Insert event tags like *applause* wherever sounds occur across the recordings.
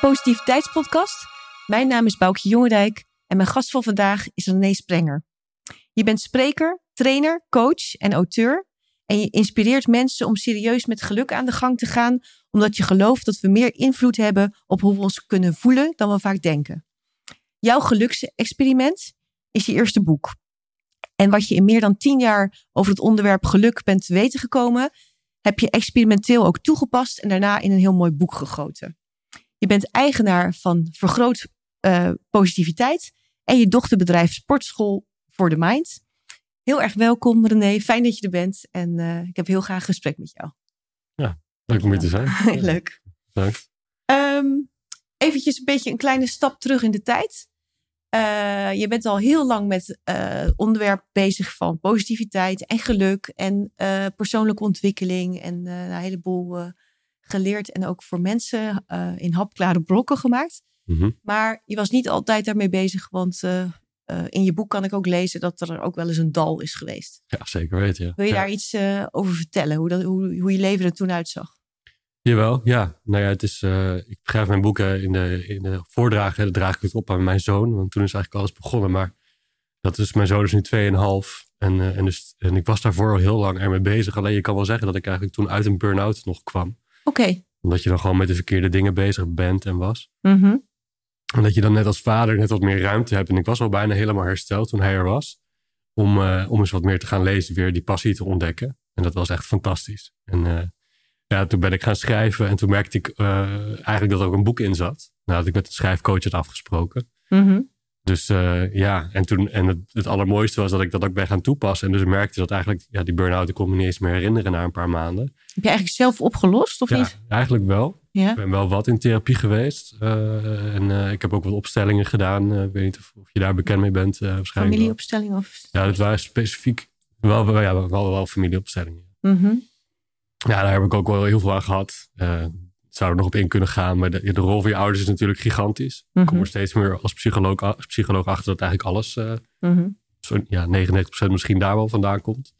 Positiviteitspodcast. Mijn naam is Boukje Jongendijk en mijn gast van vandaag is René Sprenger. Je bent spreker, trainer, coach en auteur. En je inspireert mensen om serieus met geluk aan de gang te gaan, omdat je gelooft dat we meer invloed hebben op hoe we ons kunnen voelen dan we vaak denken. Jouw geluksexperiment is je eerste boek. En wat je in meer dan tien jaar over het onderwerp geluk bent te weten gekomen, heb je experimenteel ook toegepast en daarna in een heel mooi boek gegoten. Je bent eigenaar van Vergroot uh, Positiviteit en je dochterbedrijf Sportschool voor de Mind. Heel erg welkom René, fijn dat je er bent en uh, ik heb heel graag een gesprek met jou. Ja, leuk om hier te zijn. *laughs* leuk. Dank. Um, eventjes een beetje een kleine stap terug in de tijd. Uh, je bent al heel lang met uh, onderwerp bezig van positiviteit en geluk en uh, persoonlijke ontwikkeling en een heleboel geleerd en ook voor mensen in hapklare brokken gemaakt. Mm -hmm. Maar je was niet altijd daarmee bezig, want in je boek kan ik ook lezen dat er ook wel eens een dal is geweest. Ja, zeker weten. Ja. Wil je ja. daar iets over vertellen, hoe, dat, hoe, hoe je leven er toen uitzag? Jawel, ja. Nou ja, het is, ik schrijf mijn boeken in de, in de voordragen. Draag ik het op aan mijn zoon. Want toen is eigenlijk alles begonnen. Maar dat is, mijn zoon is nu 2,5. En, en, dus, en ik was daarvoor al heel lang ermee bezig. Alleen je kan wel zeggen dat ik eigenlijk toen uit een burn-out nog kwam. Oké. Okay. Omdat je dan gewoon met de verkeerde dingen bezig bent en was. Mm -hmm. En dat je dan net als vader net wat meer ruimte hebt. En ik was al bijna helemaal hersteld toen hij er was. Om, uh, om eens wat meer te gaan lezen, weer die passie te ontdekken. En dat was echt fantastisch. En ja, toen ben ik gaan schrijven en toen merkte ik uh, eigenlijk dat er ook een boek in zat. Nou, dat ik met een schrijfcoach had afgesproken. Mm -hmm. Dus uh, ja, en, toen, en het, het, allermooiste was dat ik dat ook ben gaan toepassen. En dus merkte dat eigenlijk, ja, die burn-out, ik kon me niet eens meer herinneren na een paar maanden. Heb je eigenlijk zelf opgelost of ja, niet? eigenlijk wel. Ja? Ik ben wel wat in therapie geweest. Uh, en uh, ik heb ook wat opstellingen gedaan. ik weet niet of, of, je daar bekend mee bent. waarschijnlijk Familieopstellingen? Of... Ja, dat waren specifiek wel, wel, ja, wel, wel familieopstellingen. Mm -hmm. Ja, daar heb ik ook wel heel veel aan gehad. Zou er nog op in kunnen gaan. Maar de, de rol van je ouders is natuurlijk gigantisch. Mm -hmm. Ik kom er steeds meer als psycholoog, als psycholoog achter dat eigenlijk alles, uh, mm -hmm. zo, ja, 99% misschien daar wel vandaan komt.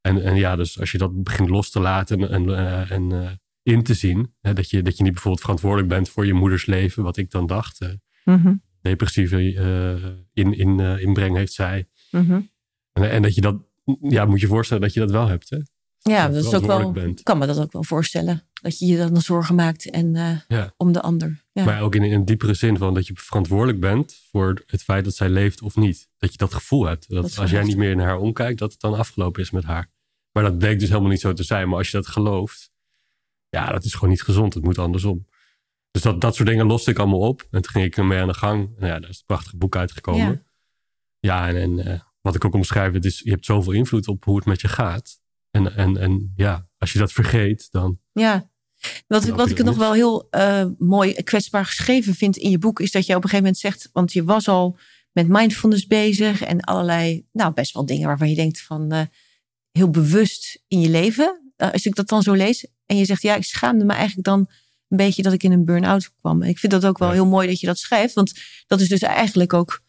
En, en ja, dus als je dat begint los te laten en, uh, en uh, in te zien. Hè, dat, je, dat je niet bijvoorbeeld verantwoordelijk bent voor je moeders leven, wat ik dan dacht. Mhm. Depressieve in, in, inbreng heeft zij. Mhm. En, en dat je dat, ja, moet je voorstellen dat je dat wel hebt. Hè? Ja, dat is ook wel, bent. kan me dat ook wel voorstellen. Dat je je dan zorgen maakt en, uh, ja. om de ander. Ja. Maar ook in, in een diepere zin van dat je verantwoordelijk bent voor het feit dat zij leeft of niet. Dat je dat gevoel hebt. Dat, Dat als jij niet meer naar haar omkijkt, dat het dan afgelopen is met haar. Maar dat bleek dus helemaal niet zo te zijn. Maar als je dat gelooft, ja, dat is gewoon niet gezond. Het moet andersom. Dus dat, dat soort dingen loste ik allemaal op. En toen ging ik ermee aan de gang. En ja, daar is een prachtig boek uitgekomen. Ja. Ja, en, en uh, wat ik ook omschrijf, het is, je hebt zoveel invloed op hoe het met je gaat. En, en, en ja, als je dat vergeet, dan. Ja, wat, Dan wat ik je nog wel heel uh, mooi kwetsbaar geschreven vind in je boek, is dat je op een gegeven moment zegt, want je was al met mindfulness bezig en allerlei, nou best wel dingen waarvan je denkt van uh, heel bewust in je leven. Uh, als ik dat dan zo lees en je zegt, ja, ik schaamde me eigenlijk dan een beetje dat ik in een burn-out kwam. En ik vind dat ook wel Ja. heel mooi dat je dat schrijft, want dat is dus eigenlijk ook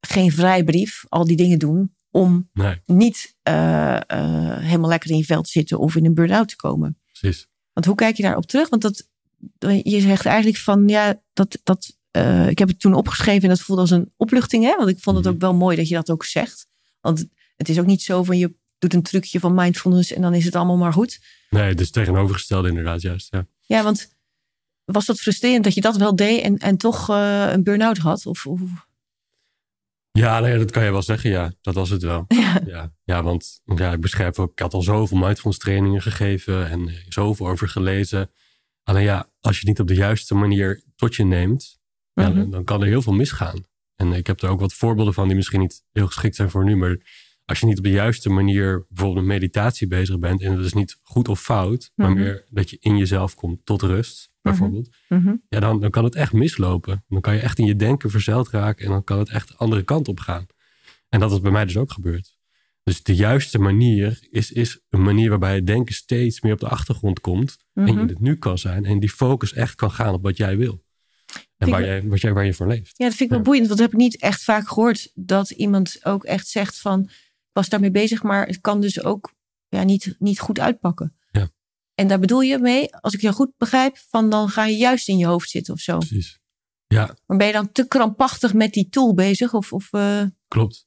geen vrijbrief, al die dingen doen, om Nee, niet uh, uh, helemaal lekker in je vel te zitten of in een burn-out te komen. precies. Want hoe kijk je daarop terug? Want dat, je zegt eigenlijk van ja, dat, dat, uh, ik heb het toen opgeschreven en dat voelde als een opluchting. Hè? Want ik vond het Mhm. ook wel mooi dat je dat ook zegt. Want het is ook niet zo van je doet een trucje van mindfulness en dan is het allemaal maar goed. Nee, het is tegenovergestelde inderdaad juist. Ja. Ja, want was dat frustrerend dat je dat wel deed en, en toch uh, een burn-out had? Of, of... Ja, nee, dat kan je wel zeggen. Ja, dat was het wel. Ja. Ja, ja want ja, ik beschrijf ook, ik had al zoveel mindfulness trainingen gegeven en eh, zoveel over gelezen. Alleen ja, als je het niet op de juiste manier tot je neemt, Mhm. dan, dan kan er heel veel misgaan. En ik heb er ook wat voorbeelden van die misschien niet heel geschikt zijn voor nu. Maar als je niet op de juiste manier bijvoorbeeld met meditatie bezig bent. En dat is niet goed of fout, maar Mhm. meer dat je in jezelf komt tot rust, bijvoorbeeld. Mhm. Ja, dan, dan kan het echt mislopen. Dan kan je echt in je denken verzeild raken en dan kan het echt de andere kant op gaan. En dat is bij mij dus ook gebeurd. Dus de juiste manier is, is een manier waarbij het denken steeds meer op de achtergrond komt. En je Mhm. het nu kan zijn. En die focus echt kan gaan op wat jij wil. En waar, jij, wat jij, waar je voor leeft. Ja, dat vind ik wel Ja. boeiend, want dat heb ik niet echt vaak gehoord. Dat iemand ook echt zegt van, was daarmee bezig, maar het kan dus ook ja, niet, niet goed uitpakken. En daar bedoel je mee, als ik jou goed begrijp, van dan ga je juist in je hoofd zitten of zo. Precies. Ja, Maar ben je dan te krampachtig met die tool bezig? Of, of eh, klopt.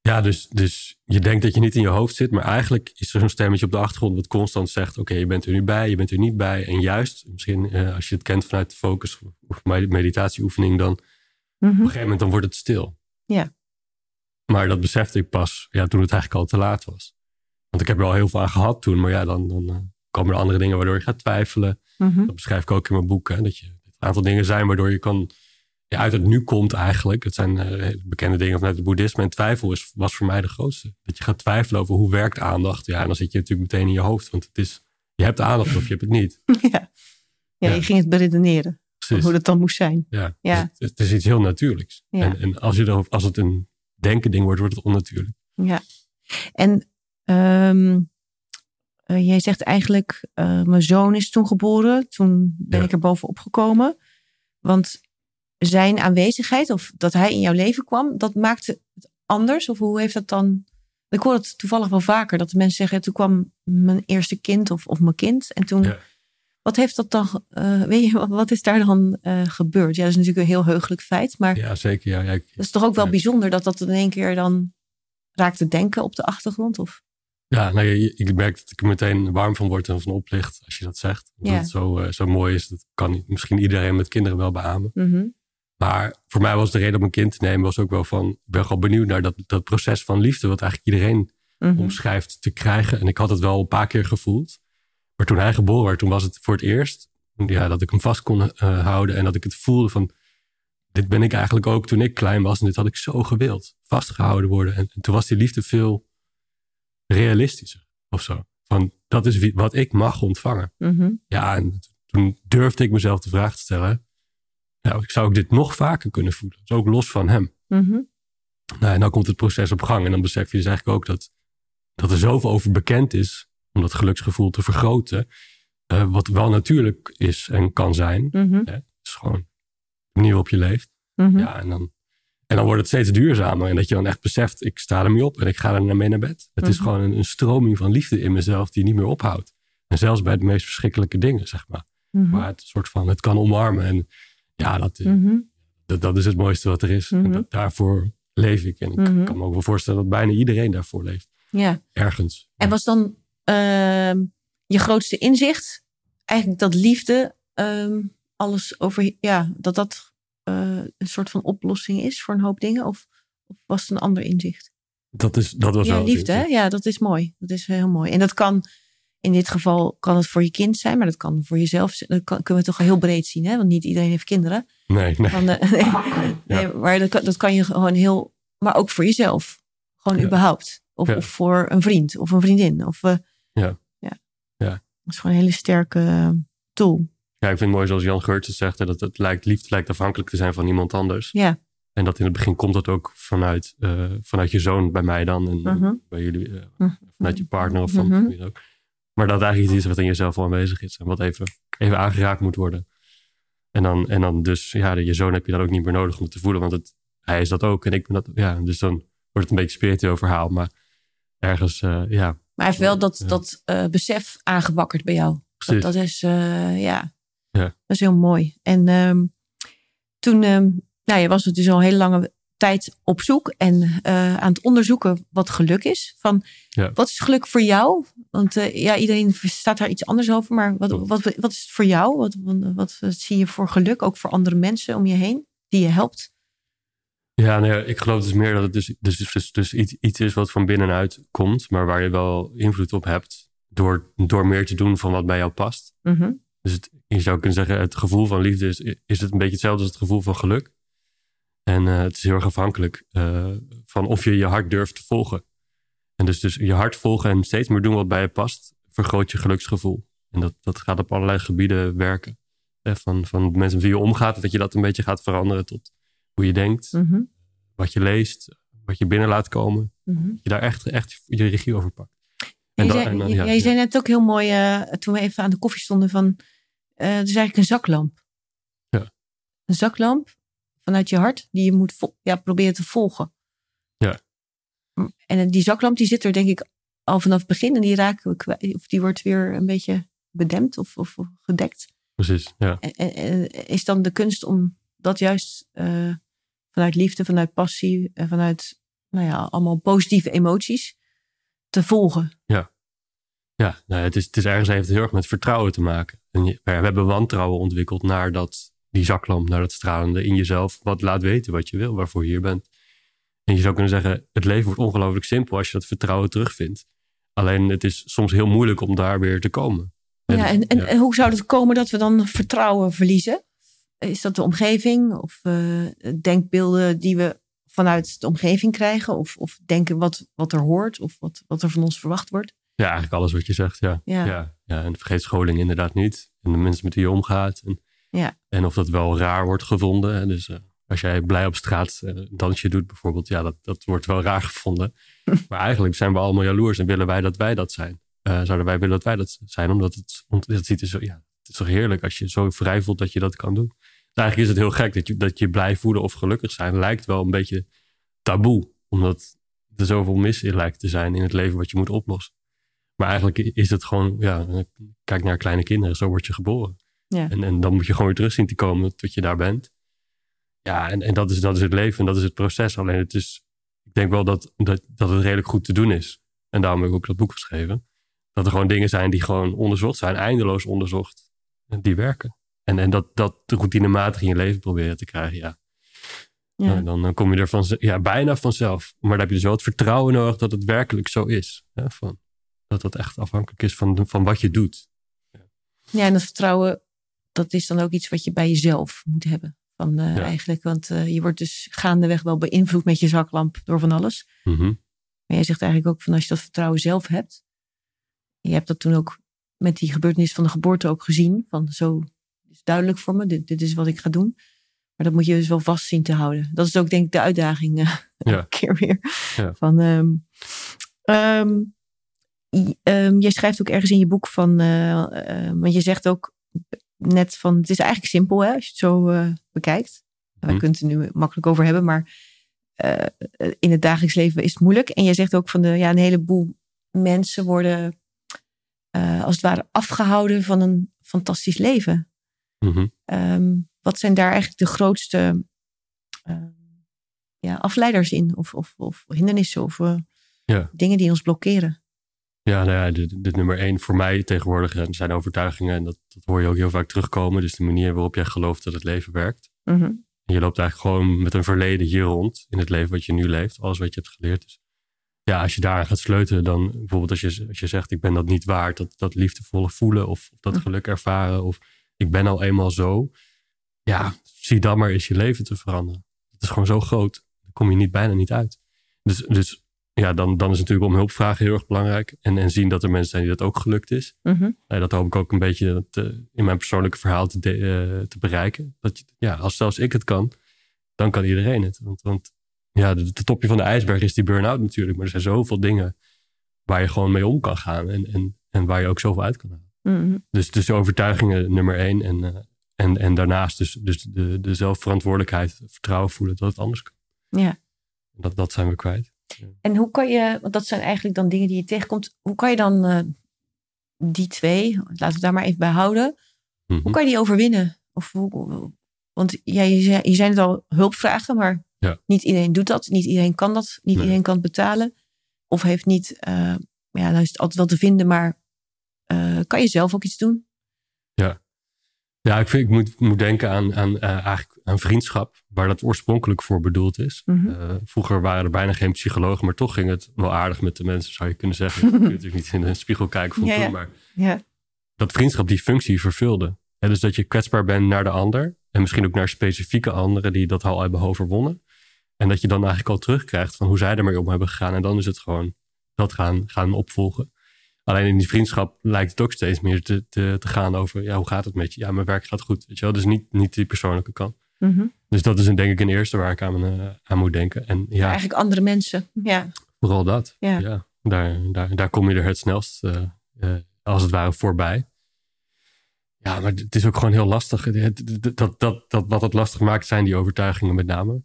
Ja, dus, dus je denkt dat je niet in je hoofd zit, maar eigenlijk is er zo'n stemmetje op de achtergrond wat constant zegt: Oké, je bent er nu bij, je bent er niet bij. En juist, misschien eh, als je het kent vanuit de focus of med- meditatieoefening, dan op mhm. een gegeven moment dan wordt het stil. Ja. Maar dat besefte ik pas ja, toen het eigenlijk al te laat was. Want ik heb er al heel veel aan gehad toen, maar ja, dan, dan eh, komen er andere dingen waardoor je gaat twijfelen. Mhm. Dat beschrijf ik ook in mijn boek. Hè, dat je een aantal dingen zijn waardoor je kan. Ja, uit het nu komt eigenlijk. Het zijn eh, bekende dingen vanuit het boeddhisme. En twijfel is, was voor mij de grootste. Dat je gaat twijfelen over hoe werkt aandacht. Ja, en dan zit je natuurlijk meteen in je hoofd. Want het is, je hebt de aandacht of je hebt het niet. ja. *laughs* Ja, Ja. je ging het beredeneren. Precies. Hoe dat dan moest zijn. Ja. Ja. Dus het, het is iets heel natuurlijks. Ja. En, en als, je er, als het een denken ding wordt, wordt het onnatuurlijk. Ja. En ehm, eh, jij zegt eigenlijk, eh, mijn zoon is toen geboren. Toen ben Ja. ik er bovenop gekomen. Want zijn aanwezigheid, of dat hij in jouw leven kwam, dat maakte het anders? Of hoe heeft dat dan... Ik hoor het toevallig wel vaker, dat de mensen zeggen, toen kwam mijn eerste kind of, of mijn kind. En toen, Ja. wat heeft dat dan, eh, weet je, wat- is daar dan gebeurd? Ja, dat is natuurlijk een heel heugelijk feit, maar Ja, zeker. Ja, ja, ik- dat is toch ook wel bijzonder dat dat in één keer dan raakt te denken op de achtergrond? Of? Ja, nou, je- ik merk dat ik er meteen warm van word en van oplicht als je dat zegt. Ja. het zo, eh, zo mooi is. Dat kan misschien iedereen met kinderen wel beamen. Mhm. Maar voor mij was de reden om een kind te nemen, was ook wel van, ik ben gewoon benieuwd naar dat, dat proces van liefde, wat eigenlijk iedereen Mhm. omschrijft te krijgen. En ik had het wel een paar keer gevoeld. Maar toen hij geboren werd, toen was het voor het eerst ja, dat ik hem vast kon eh, houden. En dat ik het voelde van, dit ben ik eigenlijk ook toen ik klein was. En dit had ik zo gewild. Vastgehouden worden. En, en toen was die liefde veel realistischer of zo. Van, dat is wie, wat ik mag ontvangen. Mhm. Ja, en toen durfde ik mezelf de vraag te stellen. Nou, zou ik dit nog vaker kunnen voelen? Dus ook los van hem. Mhm. Nou, en dan komt het proces op gang. En dan besef je dus eigenlijk ook dat, dat er zoveel over bekend is. Om dat geluksgevoel te vergroten. eh, wat wel natuurlijk is en kan zijn. Mhm. Het is gewoon de manier waarop je leeft. Mhm. Ja, en dan, en dan wordt het steeds duurzamer. En dat je dan echt beseft, ik sta ermee op en ik ga er naar mee naar bed. Het is Mhm. gewoon een, een stroming van liefde in mezelf die niet meer ophoudt. En zelfs bij de meest verschrikkelijke dingen, zeg maar. Mhm. Maar het soort van, het kan omarmen. En ja, dat, Mhm. dat, dat is het mooiste wat er is. En Mhm. dat, daarvoor leef ik. En ik Mhm. kan me ook wel voorstellen dat bijna iedereen daarvoor leeft. Ja. Ergens. En was dan ehm, je grootste inzicht eigenlijk dat liefde ehm, alles over, ja, dat dat eh, een soort van oplossing is voor een hoop dingen? Of, of was het een ander inzicht? Dat, is, dat was Ja, wel liefde, hè? Ja, dat is mooi. Dat is heel mooi. En dat kan, in dit geval kan het voor je kind zijn, maar dat kan voor jezelf zijn. Dat kan, kunnen we toch heel breed zien, hè? Want niet iedereen heeft kinderen. Nee, nee. Van, eh, *laughs* nee, nee, maar dat kan, dat kan je gewoon heel, maar ook voor jezelf. Gewoon Ja. überhaupt. Of, Ja. of voor een vriend of een vriendin. Of, eh, Ja. ja. Ja. Dat is gewoon een hele sterke eh, tool. Ja, ik vind het mooi zoals Jan Geurts het zegt. hè, Dat het lijkt, liefde lijkt afhankelijk te zijn van iemand anders. Ja. En dat in het begin komt dat ook vanuit, eh, vanuit je zoon bij mij dan. En Mhm. bij jullie, eh, Mhm. vanuit je partner of van Mhm. wie dan ook. Maar dat eigenlijk iets is wat in jezelf al aanwezig is. En wat even, even aangeraakt moet worden. En dan, en dan dus, ja, je zoon heb je dan ook niet meer nodig om het te voelen. Want het, hij is dat ook en ik ben dat. Ja, dus dan wordt het een beetje spiritueel verhaal. Maar ergens, eh, ja, Maar hij heeft wel dat, dat besef aangewakkerd bij jou. Dat, precies. dat is, ja. Ja. Dat is heel mooi. En ehm, toen, ehm, nou, je was het dus al een hele lange tijd op zoek en eh, aan het onderzoeken wat geluk is. Van, Ja. Wat is geluk voor jou? Want eh, ja, iedereen staat daar iets anders over. Maar wat, wat, wat is het voor jou? Wat, wat, wat zie je voor geluk? Ook voor andere mensen om je heen die je helpt? Ja, nee, ik geloof dus meer dat het dus, dus, dus, dus iets, iets is wat van binnenuit komt, maar waar je wel invloed op hebt door, door meer te doen van wat bij jou past. Mhm. Dus het, je zou kunnen zeggen, het gevoel van liefde is, is het een beetje hetzelfde als het gevoel van geluk. En eh, het is heel erg afhankelijk eh, van of je je hart durft te volgen. En dus, dus je hart volgen en steeds meer doen wat bij je past, vergroot je geluksgevoel. En dat, dat gaat op allerlei gebieden werken. Eh, van, van de mensen met wie je omgaat, dat je dat een beetje gaat veranderen tot hoe je denkt, Mhm. wat je leest, wat je binnen laat komen. Mhm. Dat je daar echt, echt je regie over pakt. En en ja, jij ja. zei net ook heel mooi, eh, toen we even aan de koffie stonden, van eh het is eigenlijk een zaklamp. Ja. Een zaklamp vanuit je hart, die je moet vo- ja, proberen te volgen. Ja. En die zaklamp die zit er denk ik al vanaf het begin en die raken we kwijt, of die wordt weer een beetje bedempt of, of gedekt. Precies, ja. En, is dan de kunst om dat juist eh, vanuit liefde, vanuit passie, en vanuit nou ja, allemaal positieve emoties te volgen. Ja, nou, het, is, het is ergens heeft het heel erg met vertrouwen te maken. En je- we hebben wantrouwen ontwikkeld naar dat, die zaklamp, naar dat stralende in jezelf. Wat laat weten wat je wil, waarvoor je hier bent. En je zou kunnen zeggen, het leven wordt ongelooflijk simpel als je dat vertrouwen terugvindt. Alleen het is soms heel moeilijk om daar weer te komen. Ja, en, en, ja. en hoe zou het komen dat we dan vertrouwen verliezen? Is dat de omgeving of eh, denkbeelden die we vanuit de omgeving krijgen? Of, of denken wat, wat er hoort of wat, wat er van ons verwacht wordt? Ja, eigenlijk alles wat je zegt, ja. Ja. Ja, ja, en vergeet scholing inderdaad niet. En de mensen met wie je omgaat. En, Ja. en of dat wel raar wordt gevonden. Dus eh, als jij blij op straat eh, een dansje doet bijvoorbeeld. Ja, dat, dat wordt wel raar *laughs* gevonden. *laughs* maar eigenlijk zijn we allemaal jaloers en willen wij dat wij dat zijn. Eh, zouden wij willen dat wij dat zijn. Omdat het, het, ziet er zo, ja, het is toch heerlijk als je zo vrij voelt dat je dat kan doen. Eigenlijk is het heel gek dat je, dat je blij voelen of gelukkig zijn. Lijkt wel een beetje taboe. Omdat er zoveel mis in lijkt te zijn in het leven wat je moet oplossen. Maar eigenlijk is het gewoon, ja, kijk naar kleine kinderen, zo word je geboren. Ja. En, en dan moet je gewoon weer terug zien te komen tot je daar bent. Ja, en, en dat, is, dat is het leven en dat is het proces. Alleen het is, ik denk wel dat, dat, dat het redelijk goed te doen is. En daarom heb ik ook dat boek geschreven. Dat er gewoon dingen zijn die gewoon onderzocht zijn, eindeloos onderzocht, en die werken. En, en dat, dat routinematig in je leven proberen te krijgen, ja. Ja. Nou, dan, dan kom je er van, ja, bijna vanzelf. Maar dan heb je dus wel het vertrouwen nodig dat het werkelijk zo is. Hè, van, dat dat echt afhankelijk is van, van wat je doet. Ja, en dat vertrouwen, dat is dan ook iets wat je bij jezelf moet hebben. Van, eh, Ja. Eigenlijk, want eh, je wordt dus gaandeweg wel beïnvloed met je zaklamp door van alles. Mhm. Maar jij zegt eigenlijk ook van als je dat vertrouwen zelf hebt. Je hebt dat toen ook met die gebeurtenis van de geboorte ook gezien. Van zo is duidelijk voor me, dit, dit is wat ik ga doen. Maar dat moet je dus wel vast zien te houden. Dat is ook denk ik de uitdaging eh, *laughs* Ja. elke keer weer. Ja. Van, ehm, ehm, je- ehm, jij schrijft ook ergens in je boek van, eh, eh, want je zegt ook net van, het is eigenlijk simpel hè, als je het zo bekijkt. Wij Mhm. kunnen het er nu makkelijk over hebben, maar in het dagelijks leven is het moeilijk. En jij zegt ook van, de, ja, een heleboel mensen worden als het ware afgehouden van een fantastisch leven. Mhm. Ehm, wat zijn daar eigenlijk de grootste ehm, ja, afleiders in? Of, of, of hindernissen of eh, Ja. dingen die ons blokkeren? Ja, nou ja, de, de nummer één voor mij tegenwoordig zijn overtuigingen. En dat, dat hoor je ook heel vaak terugkomen. Dus de manier waarop jij gelooft dat het leven werkt. Mhm. En je loopt eigenlijk gewoon met een verleden hier rond in het leven wat je nu leeft. Alles wat je hebt geleerd. Dus ja, als je daar gaat sleutelen, dan bijvoorbeeld als je, als je zegt ik ben dat niet waard. Dat, dat liefdevolle voelen of, of dat Mhm. geluk ervaren. Of ik ben al eenmaal zo. Ja, zie dan maar eens je leven te veranderen. Het is gewoon zo groot. Daar kom je niet, bijna niet uit. Dus, dus ja, dan, dan is natuurlijk om hulp vragen heel erg belangrijk. En, en zien dat er mensen zijn die dat ook gelukt is. Mhm. Dat hoop ik ook een beetje te- in mijn persoonlijke verhaal te, de- eh, te bereiken. Dat je, ja, als zelfs ik het kan, dan kan iedereen het. Want, want ja, de, de topje van de ijsberg is die burn-out natuurlijk. Maar er zijn zoveel dingen waar je gewoon mee om kan gaan. En, en, en waar je ook zoveel uit kan halen. Mhm. Dus, dus overtuigingen nummer één. En, eh, en, en daarnaast dus, dus de, de zelfverantwoordelijkheid, vertrouwen voelen dat het anders kan. Ja. Dat, dat zijn we kwijt. En hoe kan je, want dat zijn eigenlijk dan dingen die je tegenkomt. Hoe kan je dan eh, die twee, laten we daar maar even bij houden. Mhm. Hoe kan je die overwinnen? Of hoe, want ja, je, je zei het al, hulp vragen, maar Ja. niet iedereen doet dat. Niet iedereen kan dat. Niet Nee. iedereen kan het betalen. Of heeft niet, eh, ja, dan is het altijd wel te vinden, maar eh, kan je zelf ook iets doen? Ja, ik, vind, ik moet, moet denken aan, aan, eh, eigenlijk aan vriendschap, waar dat oorspronkelijk voor bedoeld is. Mhm. Eh, vroeger waren er bijna geen psychologen, maar toch ging het wel aardig met de mensen, zou je kunnen zeggen. *laughs* Ik kun natuurlijk niet in de spiegel kijken van Ja, toen, ja. maar Ja. dat vriendschap die functie vervulde. Hè, dus dat je kwetsbaar bent naar de ander en misschien ook naar specifieke anderen die dat al hebben overwonnen. En dat je dan eigenlijk al terugkrijgt van hoe zij ermee om hebben gegaan. En dan is het gewoon dat gaan, gaan opvolgen. Alleen in die vriendschap lijkt het ook steeds meer te, te, te gaan over, ja, hoe gaat het met je? Ja, mijn werk gaat goed, weet je wel. Dus niet, niet die persoonlijke kant. Mhm. Dus dat is een, denk ik een eerste waar ik aan, eh, aan moet denken. En ja, Eigenlijk andere mensen. Ja. vooral dat. Ja. Ja. daar, daar, daar kom je er het snelst, eh, eh, als het ware, voorbij. Ja, maar het is ook gewoon heel lastig. Dat, dat, dat, wat het lastig maakt, zijn die overtuigingen met name.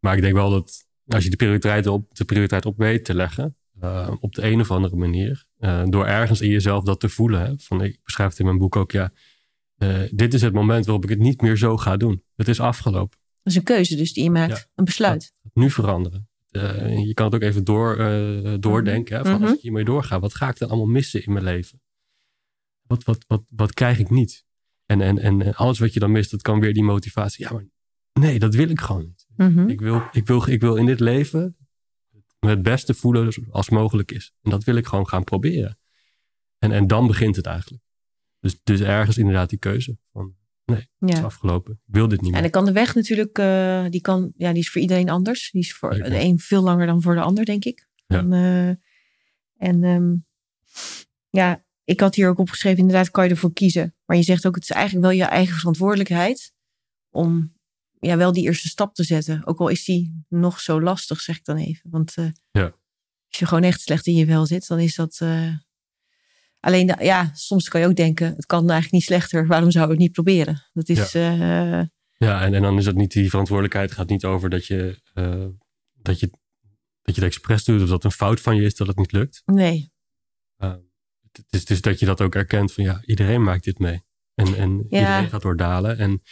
Maar ik denk wel dat als je de prioriteit op, de prioriteit op weet te leggen, uh, op de een of andere manier. Uh, door ergens in jezelf dat te voelen. Hè? Van, ik beschrijf het in mijn boek ook, ja. Uh, dit is het moment waarop ik het niet meer zo ga doen. Het is afgelopen. Dat is een keuze dus die je maakt, ja. een besluit. nu veranderen. je kan het ook even door, doordenken. Hè? Van, Mhm. Als ik hiermee doorga, wat ga ik dan allemaal missen in mijn leven? Wat, wat, wat, wat krijg ik niet? En, en, en alles wat je dan mist, dat kan weer die motivatie. Ja, maar nee, dat wil ik gewoon niet. Mhm. Ik, wil, ik, wil, ik wil in dit leven me het beste voelen als mogelijk is. En dat wil ik gewoon gaan proberen. En, en dan begint het eigenlijk. Dus, dus ergens inderdaad die keuze van nee, het is afgelopen. Ik wil dit niet En meer. dan kan de weg natuurlijk, eh, die, kan, ja, die is voor iedereen anders. Die is voor de een veel langer dan voor de ander, denk ik. Ja. En, eh, en ehm, ja, ik had hier ook opgeschreven, inderdaad kan je ervoor kiezen. Maar je zegt ook, het is eigenlijk wel je eigen verantwoordelijkheid om ja, wel die eerste stap te zetten. Ook al is die nog zo lastig, zeg ik dan even. Want eh, Ja. als je gewoon echt slecht in je vel zit, dan is dat... eh, Alleen, ja, soms kan je ook denken, het kan eigenlijk niet slechter. Waarom zou ik het niet proberen? Dat is... eh, Ja, en, en dan is het niet die verantwoordelijkheid. gaat niet over dat je, dat, je, dat je het expres doet. Of dat een fout van je is dat het niet lukt. nee, het, is, is dat je dat ook erkent van ja, iedereen maakt dit mee. En, en Ja. iedereen gaat door dalen. En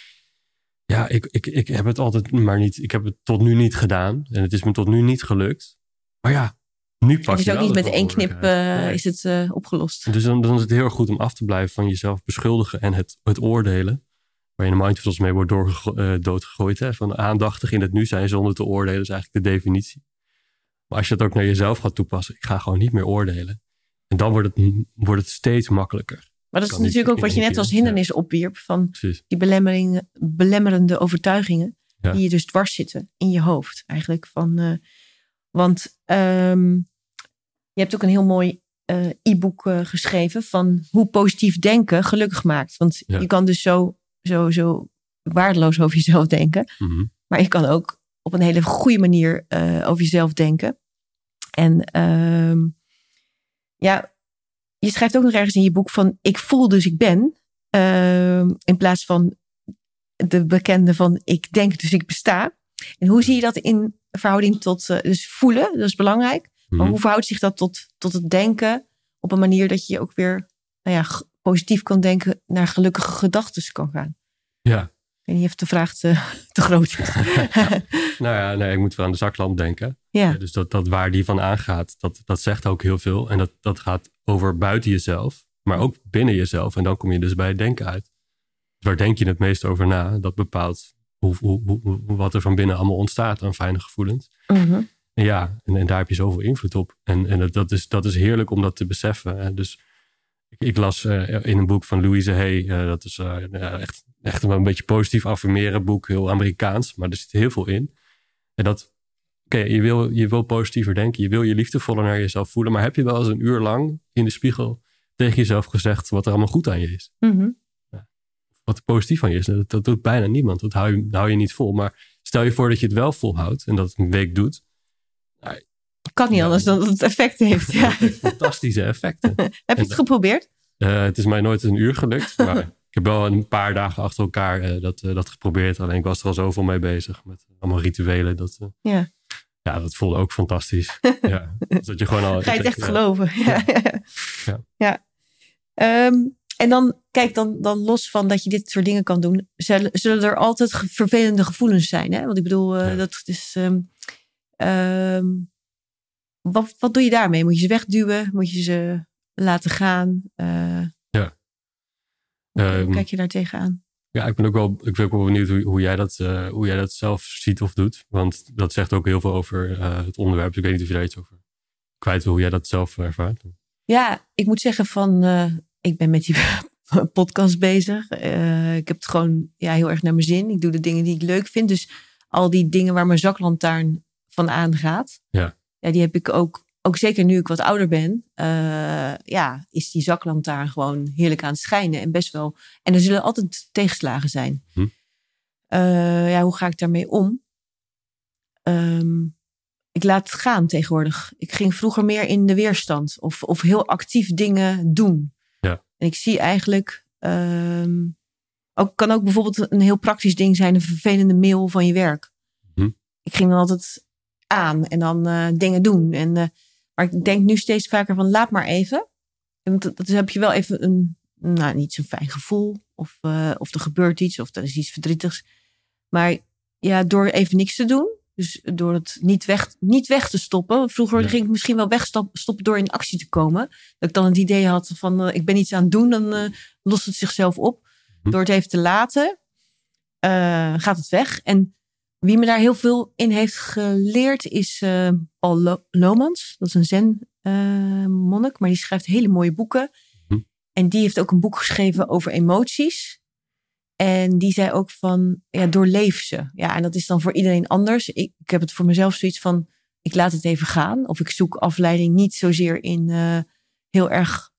ja, ik, ik, ik heb het altijd maar niet. Ik heb het tot nu niet gedaan. En het is me tot nu niet gelukt. Maar ja, nu pak Het is je ook niet met één knip eh, is het eh, opgelost. Dus dan, dan is het heel erg goed om af te blijven van jezelf beschuldigen en het, het oordelen. Waar je in de mindfulness mee wordt doorgego- eh, doodgegooid. Hè? Van aandachtig in het nu zijn zonder te oordelen is eigenlijk de definitie. Maar als je dat ook naar jezelf gaat toepassen, ik ga gewoon niet meer oordelen. En dan wordt het, wordt het steeds makkelijker. Maar dat is natuurlijk ook wat je net als hindernis opwierp. Van Precies. die belemmering, belemmerende overtuigingen. Ja. Die je dus dwars zitten in je hoofd eigenlijk. Van, eh, want ehm, je hebt ook een heel mooi eh, e-book eh, geschreven. Van hoe positief denken gelukkig maakt. Want Ja. je kan dus zo, zo, zo waardeloos over jezelf denken. Mhm. Maar je kan ook op een hele goede manier over jezelf denken. En ehm, ja, je schrijft ook nog ergens in je boek van ik voel dus ik ben. ehm, in plaats van de bekende van ik denk dus ik besta. En hoe zie je dat in verhouding tot eh, dus voelen, dat is belangrijk. Maar Mhm. hoe verhoudt zich dat tot, tot het denken op een manier dat je ook weer nou ja, positief kan denken naar gelukkige gedachten kan gaan? Ja, weet niet of de vraag te, *laughs* te groot is. *laughs* nou ja, nee, ik moet wel aan de zaklamp denken. ja. Dus dat, dat waar die van aangaat, dat, dat zegt ook heel veel. En dat, dat gaat over buiten jezelf, maar ook binnen jezelf. En dan kom je dus bij het denken uit. Waar denk je het meest over na? Dat bepaalt hoe, hoe, hoe, wat er van binnen allemaal ontstaat aan fijne gevoelens. Mhm. En ja, en, en daar heb je zoveel invloed op. En, en dat, dat, is, dat is heerlijk om dat te beseffen. hè. Dus ik, ik las eh, in een boek van Louise Hay, eh, dat is eh, echt, echt een beetje positief affirmeren boek, heel Amerikaans, maar er zit heel veel in. En dat, oké, je, wil, je wil positiever denken, je wil je liefdevoller naar jezelf voelen, maar heb je wel eens een uur lang in de spiegel tegen jezelf gezegd wat er allemaal goed aan je is? Mhm. Wat er positief aan je is? Dat, dat doet bijna niemand, dat hou, je, dat hou je niet vol. Maar stel je voor dat je het wel volhoudt en dat het een week doet, Kan niet anders dan dat het effect heeft. Ja. heeft fantastische effecten. *laughs* Heb je het geprobeerd? Eh, het is mij nooit een uur gelukt. Maar ik heb wel een paar dagen achter elkaar eh, dat, eh, dat geprobeerd. Alleen ik was er al zoveel mee bezig. Met allemaal rituelen. Dat, Ja. ja, dat voelde ook fantastisch. *laughs* ja, dus dat je gewoon al, Ga je het echt geloven? *laughs* Ja. Ja. ja. Ehm, en dan, kijk, dan, dan los van dat je dit soort dingen kan doen, zullen, zullen er altijd vervelende gevoelens zijn. Hè? Want ik bedoel, dat is. ehm, ehm, wat, wat doe je daarmee? Moet je ze wegduwen? Moet je ze laten gaan? Eh, Ja. hoe Ehm, kijk je daar tegenaan? Ja, ik ben ook wel, ik ben ook wel benieuwd hoe, hoe, jij dat, eh, hoe jij dat zelf ziet of doet. Want dat zegt ook heel veel over eh, het onderwerp. Dus ik weet niet of je daar iets over kwijt wil, hoe jij dat zelf ervaart. Ja, ik moet zeggen van, ik ben met die *laughs* podcast bezig. Ik heb het gewoon ja, heel erg naar mijn zin. Ik doe de dingen die ik leuk vind. Dus al die dingen waar mijn zaklantaarn van aangaat. Ja. Ja die heb ik ook, ook zeker nu ik wat ouder ben. eh, ja, is die zaklantaarn gewoon heerlijk aan het schijnen. En best wel. En er zullen altijd tegenslagen zijn. Hm. Eh, ja, hoe ga ik daarmee om? Ehm, ik laat het gaan tegenwoordig. Ik ging vroeger meer in de weerstand of, of heel actief dingen doen. Ja. En ik zie eigenlijk, ehm, ook, kan ook bijvoorbeeld een heel praktisch ding zijn, een vervelende mail van je werk. Hm. Ik ging dan altijd aan en dan eh, dingen doen. En, eh, maar ik denk nu steeds vaker van laat maar even. Want dat, dat heb je wel even een, nou niet zo'n fijn gevoel. Of, uh, of er gebeurt iets of er is iets verdrietigs. Maar ja, door even niks te doen. Dus door het niet weg, niet weg te stoppen. Vroeger Ja. ging ik misschien wel wegstoppen door in actie te komen. Dat ik dan het idee had van eh, ik ben iets aan het doen. Dan eh, lost het zichzelf op. Hm. Door het even te laten eh, gaat het weg. En wie me daar heel veel in heeft geleerd is eh, Paul Lo- Lomans. Dat is een zen-monnik, maar die schrijft hele mooie boeken. Hm. En die heeft ook een boek geschreven over emoties. En die zei ook van, ja, doorleef ze. Ja, en dat is dan voor iedereen anders. Ik, ik heb het voor mezelf zoiets van, ik laat het even gaan. Of ik zoek afleiding niet zozeer in eh, heel erg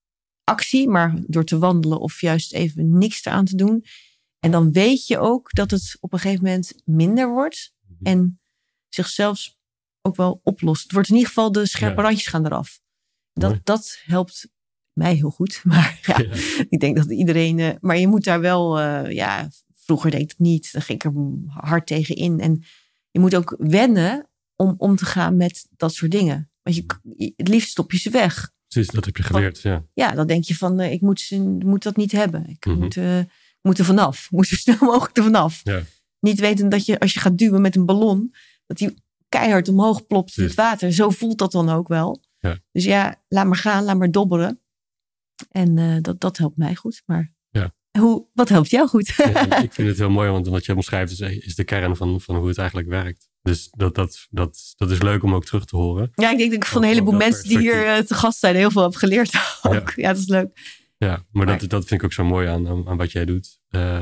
actie, maar door te wandelen of juist even niks eraan te doen. En dan weet je ook dat het op een gegeven moment minder wordt en zichzelf ook wel oplost. Het wordt in ieder geval, de scherpe Ja. randjes gaan eraf. Dat, Mooi. dat helpt mij heel goed. *laughs* Maar ja, Ja. ik denk dat iedereen. eh, maar je moet daar wel, eh, ja, vroeger deed ik het niet. Dan ging ik er hard tegen in. En je moet ook wennen om om te gaan met dat soort dingen. Want je, het liefst stop je ze weg. Precies, dat heb je geleerd. Ja. Ja, dan denk je van, eh, ik moet, ze- moet dat niet hebben. Ik Mhm. moet er vanaf. *laughs* Moet zo snel mogelijk er vanaf. Ja. Niet weten dat je, als je gaat duwen met een ballon, dat die keihard omhoog plopt in het water. Zo voelt dat dan ook wel. Ja. Dus ja, laat maar gaan, laat maar dobberen. En eh, dat, dat helpt mij goed. Maar Ja. hoe, wat helpt jou goed? Ja, ik *laughs* vind het heel mooi, want wat je omschrijft is, is de kern van, van hoe het eigenlijk werkt. Dus dat, dat, dat, dat is leuk om ook terug te horen. ja, ik denk dat ik van een heleboel mensen die hier eh, te gast zijn heel veel heb geleerd ook. Ja, dat is leuk. Ja, maar Maar- dat, dat vind ik ook zo mooi aan, aan, aan wat jij doet. Eh,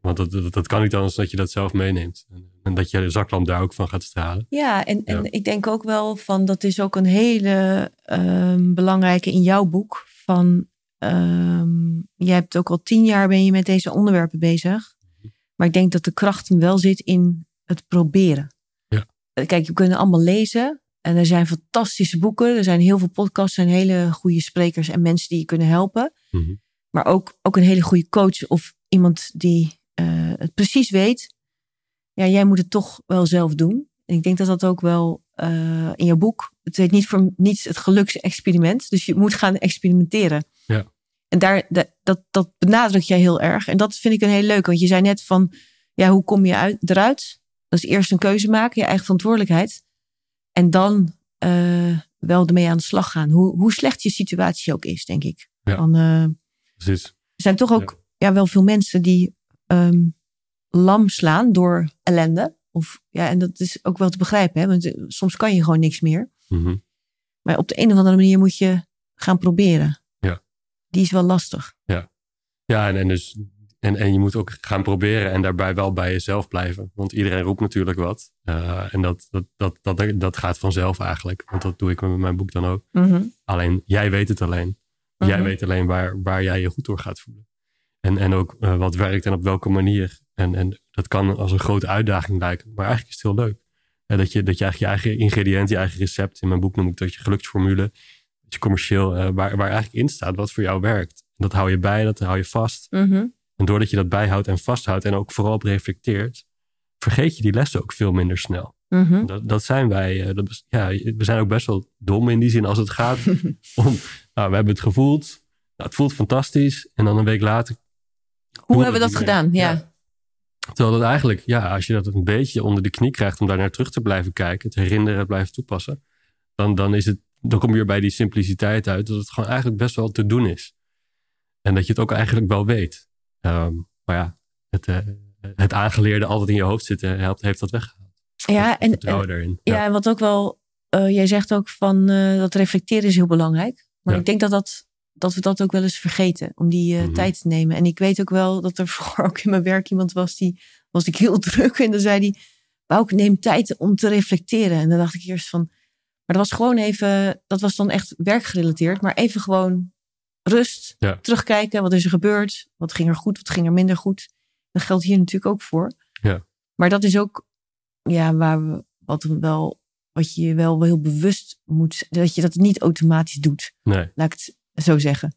want dat, dat, dat kan niet anders dat je dat zelf meeneemt. En, dat je de zaklamp daar ook van gaat stralen. Ja, en, en ik denk ook wel van dat is ook een hele ehm, belangrijke in jouw boek. Van ehm, jij hebt ook al tien jaar ben je met deze onderwerpen bezig. Maar ik denk dat de kracht hem wel zit in het proberen. Ja. Kijk, we kunnen allemaal lezen. En er zijn fantastische boeken. Er zijn heel veel podcasts. Er zijn hele goede sprekers en mensen die je kunnen helpen. Mhm. Maar ook, ook een hele goede coach of iemand die eh, het precies weet. Ja, jij moet het toch wel zelf doen. En ik denk dat dat ook wel eh, in jouw boek. Het heet niet voor niets het geluksexperiment. Dus je moet gaan experimenteren. Ja. En daar, da- dat, dat benadruk jij heel erg. En dat vind ik een heel leuk. Want je zei net van, ja, hoe kom je uit, eruit? Dat is eerst een keuze maken, je eigen verantwoordelijkheid. En dan eh, wel ermee aan de slag gaan. Hoe, hoe slecht je situatie ook is, denk ik. Ja. Eh, Precies. er zijn toch ook ja. wel veel mensen die ehm, lam slaan door ellende. Of, ja, en dat is ook wel te begrijpen, hè? want eh, soms kan je gewoon niks meer. Mhm. Maar op de een of andere manier moet je gaan proberen. Ja. Die is wel lastig. Ja, en, en, dus, en, en je moet ook gaan proberen en daarbij wel bij jezelf blijven. Want iedereen roept natuurlijk wat. Eh, en dat, dat, dat, dat, dat gaat vanzelf eigenlijk. Want dat doe ik met mijn boek dan ook. Alleen, jij weet het alleen. Jij Mhm. weet alleen waar, waar jij je goed door gaat voelen. En, en ook eh, wat werkt en op welke manier. En, en dat kan als een grote uitdaging lijken. Maar eigenlijk is het heel leuk. Eh, dat, je, dat je eigenlijk je eigen ingrediënt, je eigen recept. In mijn boek noem ik dat je geluksformule. Dat je commercieel, waar, waar eigenlijk in staat wat voor jou werkt. Dat hou je bij, dat hou je vast. Mhm. En doordat je dat bijhoudt en vasthoudt en ook vooral op reflecteert, vergeet je die lessen ook veel minder snel. Mhm. Dat, dat zijn wij. eh, Dat, ja, we zijn ook best wel dom in die zin als het gaat *laughs* om. Nou, we hebben het gevoeld. Nou, het voelt fantastisch. En dan een week later. Hoe hebben we het dat gedaan? Ja. Terwijl dat eigenlijk, ja, als je dat een beetje onder de knie krijgt om daar naar terug te blijven kijken, te herinneren, het blijven toepassen, dan, dan, is het, dan kom je weer bij die simpliciteit uit dat het gewoon eigenlijk best wel te doen is. En dat je het ook eigenlijk wel weet. Ehm, maar ja, het, eh, het aangeleerde altijd in je hoofd zitten helpt, heeft dat weggehaald. Ja, en. Ja, en wat ook wel, eh, jij zegt ook van eh, dat reflecteren is heel belangrijk. Maar Ja. ik denk dat, dat, dat we dat ook wel eens vergeten, om die Mhm. tijd te nemen. En ik weet ook wel dat er *laughs* vroeger ook in mijn werk iemand was die, was ik heel *laughs* druk. En dan zei hij, Bouke, neem tijd om te reflecteren. En dan dacht ik eerst van, maar dat was gewoon even, dat was dan echt werkgerelateerd. Maar even gewoon rust, Ja. terugkijken, wat is er gebeurd? Wat ging er goed, wat ging er minder goed? Dat geldt hier natuurlijk ook voor. Ja. Maar dat is ook ja, waar we, wat we wel, wat je wel heel bewust moet, dat je dat niet automatisch doet. Nee, Laat ik het zo zeggen.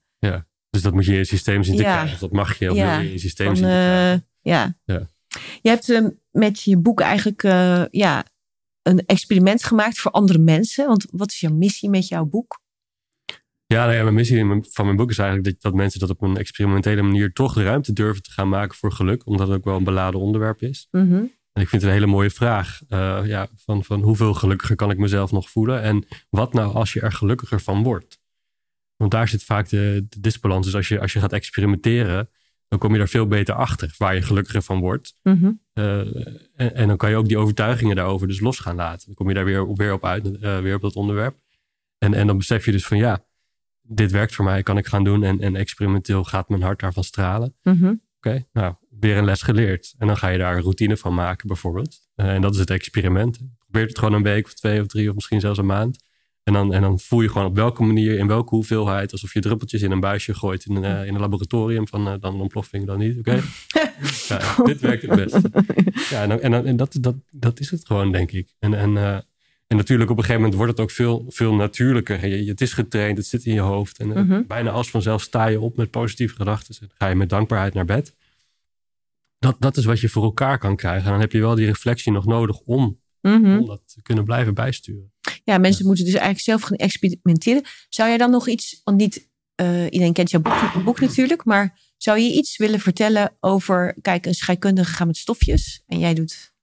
dus dat moet je in je systeem zien te Ja. krijgen. Dat mag je of Ja. in je systeem Van, zien te krijgen. eh, ja. Ja. Je hebt eh, met je boek eigenlijk, eh, ja, een experiment gemaakt voor andere mensen. Want wat is jouw missie met jouw boek? Ja, nou ja mijn missie van mijn boek is eigenlijk dat, dat mensen dat op een experimentele manier toch de ruimte durven te gaan maken voor geluk. Omdat het ook wel een beladen onderwerp is. Mhm. En ik vind het een hele mooie vraag. Uh, ja, van, van hoeveel gelukkiger kan ik mezelf nog voelen? En wat nou als je er gelukkiger van wordt? Want daar zit vaak de, de disbalans. Dus als je, als je gaat experimenteren, dan kom je daar veel beter achter waar je gelukkiger van wordt. Mhm. Uh, en, en, dan kan je ook die overtuigingen daarover dus los gaan laten. Dan kom je daar weer, weer op uit, uh, weer op dat onderwerp. En, en dan besef je dus van ja, dit werkt voor mij, kan ik gaan doen. En, en experimenteel gaat mijn hart daarvan stralen. Mhm. Oké, nou, weer een les geleerd. En dan ga je daar een routine van maken bijvoorbeeld. Uh, en dat is het experiment. Probeer het gewoon een week of twee of drie of misschien zelfs een maand. En dan, en dan voel je gewoon op welke manier, in welke hoeveelheid, alsof je druppeltjes in een buisje gooit in, uh, in een laboratorium van uh, dan ontploffing, dan niet. Oké, *laughs* ja, dit werkt het best. Ja, en, dan, en, dan, en dat, dat, dat is het gewoon, denk ik. En, en, en natuurlijk op een gegeven moment wordt het ook veel, veel natuurlijker. Je, het is getraind, het zit in je hoofd. En mm -hmm. bijna als vanzelf sta je op met positieve gedachten. En ga je met dankbaarheid naar bed. Dat, dat is wat je voor elkaar kan krijgen. En dan heb je wel die reflectie nog nodig om, mm -hmm. om dat te kunnen blijven bijsturen. Ja, mensen moeten dus eigenlijk zelf gaan experimenteren. Zou jij dan nog iets, want niet uh, iedereen kent jouw boek, boek, natuurlijk, maar zou je iets willen vertellen over, kijk, een scheikundige gaat met stofjes en jij doet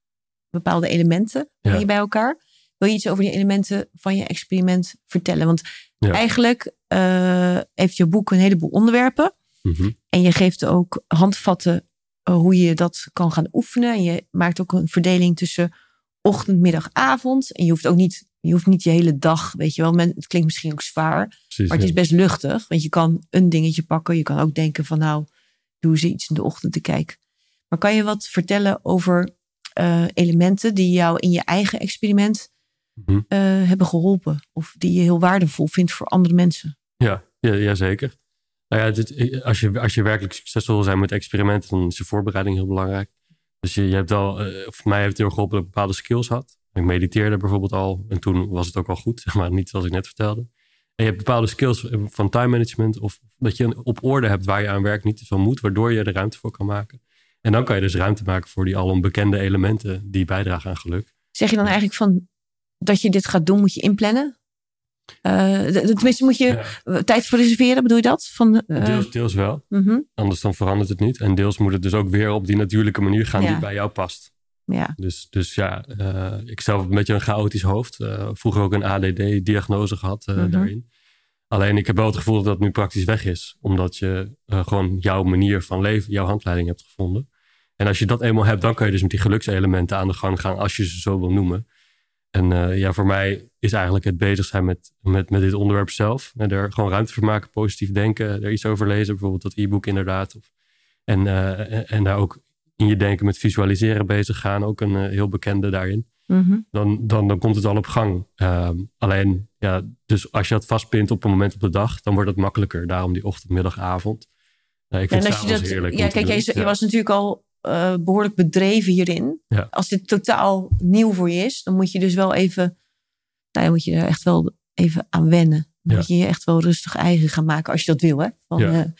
bepaalde elementen ja. bij elkaar. Wil je iets over die elementen van je experiment vertellen? Want ja. eigenlijk uh, heeft je boek een heleboel onderwerpen. Mm -hmm. En je geeft ook handvatten uh, hoe je dat kan gaan oefenen. En je maakt ook een verdeling tussen ochtend, middag, avond. En je hoeft ook niet, je hoeft niet je hele dag, weet je wel. Men, het klinkt misschien ook zwaar, Precies, maar het is best luchtig. Want je kan een dingetje pakken. Je kan ook denken van nou, doe eens iets in de ochtend te kijken. Maar kan je wat vertellen over uh, elementen die jou in je eigen experiment mm uh, hebben geholpen? Of die je heel waardevol vindt voor andere mensen? Ja, ja, ja zeker. Nou ja, dit, als, je, als je werkelijk succesvol wil zijn met experimenten, dan is je voorbereiding heel belangrijk. Dus je, je hebt uh, voor mij heeft het heel geholpen dat ik bepaalde skills had. Ik mediteerde bijvoorbeeld al en toen was het ook al goed, zeg *laughs* maar niet zoals ik net vertelde. En je hebt bepaalde skills van time management of dat je op orde hebt waar je aan werkt niet te veel moet, waardoor je er ruimte voor kan maken. En dan kan je dus ruimte maken voor die al onbekende elementen die bijdragen aan geluk. Zeg je dan eigenlijk van dat je dit gaat doen, moet je inplannen? Uh, tenminste, moet je ja. tijd voor reserveren, bedoel je dat? Van, uh... deels, deels wel. Mm -hmm. Anders dan verandert het niet. En deels moet het dus ook weer op die natuurlijke manier gaan ja. die bij jou past. Ja. Dus, dus ja, uh, ik zelf heb een beetje een chaotisch hoofd. vroeger ook een ADD-diagnose gehad mm -hmm. daarin. Alleen ik heb wel het gevoel dat dat nu praktisch weg is. Omdat je gewoon jouw manier van leven, jouw handleiding hebt gevonden. En als je dat eenmaal hebt, dan kan je dus met die gelukselementen aan de gang gaan, als je ze zo wil noemen. En uh, ja, voor mij is eigenlijk het bezig zijn met, met, met dit onderwerp zelf. En er gewoon ruimte voor maken, positief denken, er iets over lezen. Bijvoorbeeld dat e-book inderdaad. Of, en, uh, en, en, daar ook in je denken met visualiseren bezig gaan. Ook een uh, heel bekende daarin. Mm -hmm. dan, dan, dan komt het al op gang. Um, alleen, ja, dus als je dat vastpint op een moment op de dag, dan wordt het makkelijker. Daarom die ochtend, middag, avond. ik vind en het als je dat, heerlijk. Ja, kijk, je, je was natuurlijk al uh, behoorlijk bedreven hierin. Ja. Als dit totaal nieuw voor je is, dan moet je dus wel even, nou ja, moet je er echt wel even aan wennen. Dan Ja. moet je je echt wel rustig eigen gaan maken als je dat wil. Hè? Van, Ja. eh,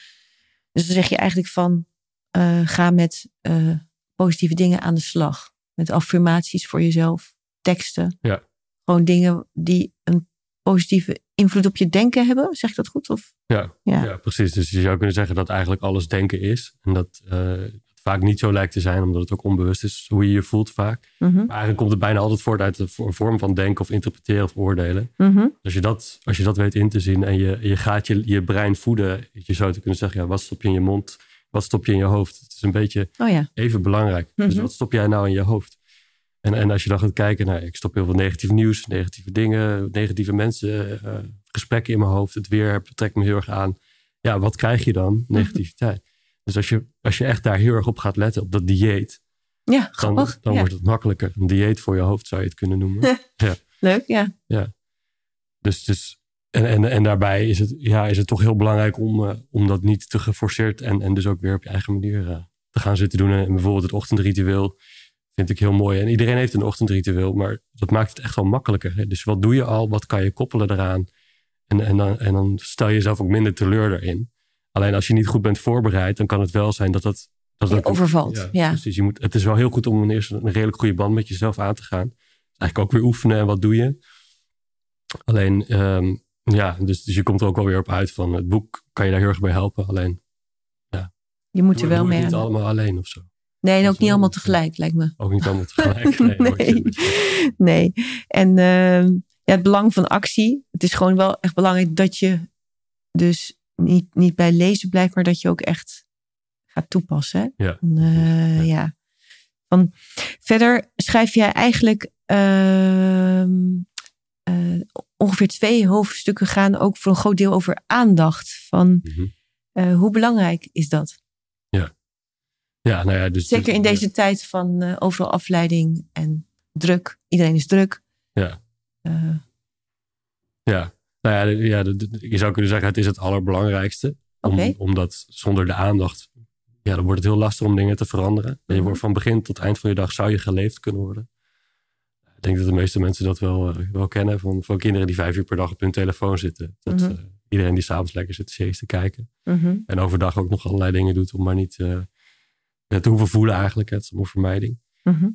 dus dan zeg je eigenlijk van, eh, ga met eh, positieve dingen aan de slag. Met affirmaties voor jezelf, teksten. Ja. Gewoon dingen die een positieve invloed op je denken hebben. Zeg ik dat goed? Of? Ja, Ja. ja. precies. Dus je zou kunnen zeggen dat eigenlijk alles denken is. En dat uh, vaak niet zo lijkt te zijn, omdat het ook onbewust is hoe je je voelt vaak. Mhm, Maar eigenlijk komt het bijna altijd voort uit de vo- vorm van denken of interpreteren of oordelen. mhm. Als je dat, als je dat weet in te zien en je, je gaat je, je brein voeden, je zou te kunnen zeggen, ja, wat stop je in je mond, wat stop je in je hoofd? Het is een beetje Oh ja. even belangrijk. Dus Mhm. wat stop jij nou in je hoofd? En, en als je dan gaat kijken, nou, ik stop heel veel negatief nieuws, negatieve dingen, negatieve mensen, eh, gesprekken in mijn hoofd, het weer trekt me heel erg aan. Ja, wat krijg je dan? Negativiteit. Dus als je, als je echt daar heel erg op gaat letten, op dat dieet, Ja, dan, grappig. dan ja. wordt het makkelijker. Een dieet voor je hoofd zou je het kunnen noemen. *laughs* Leuk, ja. Dus, dus, en, en, en daarbij is het, ja, is het toch heel belangrijk om, eh, om dat niet te geforceerd en, en dus ook weer op je eigen manier eh, te gaan zitten doen. En bijvoorbeeld het ochtendritueel vind ik heel mooi. En iedereen heeft een ochtendritueel, maar dat maakt het echt wel makkelijker. Hè? Dus wat doe je al? Wat kan je koppelen eraan? En, en, dan, en dan stel je jezelf ook minder teleur erin. Alleen als je niet goed bent voorbereid, dan kan het wel zijn dat dat... dat Je ook- overvalt, ja. Precies. Je moet, het is wel heel goed om een eerst een redelijk goede band met jezelf aan te gaan. eigenlijk ook weer oefenen en wat doe je. Alleen, ehm, ja, dus, dus je komt er ook wel weer op uit van het boek kan je daar heel erg bij helpen. Alleen, ja. Je moet er wel doe het mee niet aan. allemaal alleen of zo. Nee, en Dat ook niet allemaal tegelijk, lijkt me. Ook niet allemaal *laughs* tegelijk. Nee, nee. En ehm, ja, het belang van actie. Het is gewoon wel echt belangrijk dat je dus niet, niet bij lezen blijft, maar dat je ook echt gaat toepassen. Ja. Van, eh, Ja. ja. Van, verder schrijf jij eigenlijk ehm, eh, ongeveer twee hoofdstukken gaan ook voor een groot deel over aandacht. Van Mhm. eh, hoe belangrijk is dat? Ja, nou ja, dus Zeker in dus- deze tijd van overal afleiding en druk. Iedereen is druk. Ja. Ja, nou ja, ja je zou kunnen zeggen het is het allerbelangrijkste. Om. Omdat zonder de aandacht, ja, dan wordt het heel lastig om dingen te veranderen. En je Mhm. wordt van begin tot eind van je dag zou je geleefd kunnen worden. Ik denk dat de meeste mensen dat wel, eh, wel kennen van, van kinderen die vijf uur per dag op hun telefoon zitten. Tot Mhm. eh, iedereen die s'avonds lekker zit series te kijken. mhm. En overdag ook nog allerlei dingen doet om maar niet ja, te hoeven voelen eigenlijk. Het is allemaal vermijding.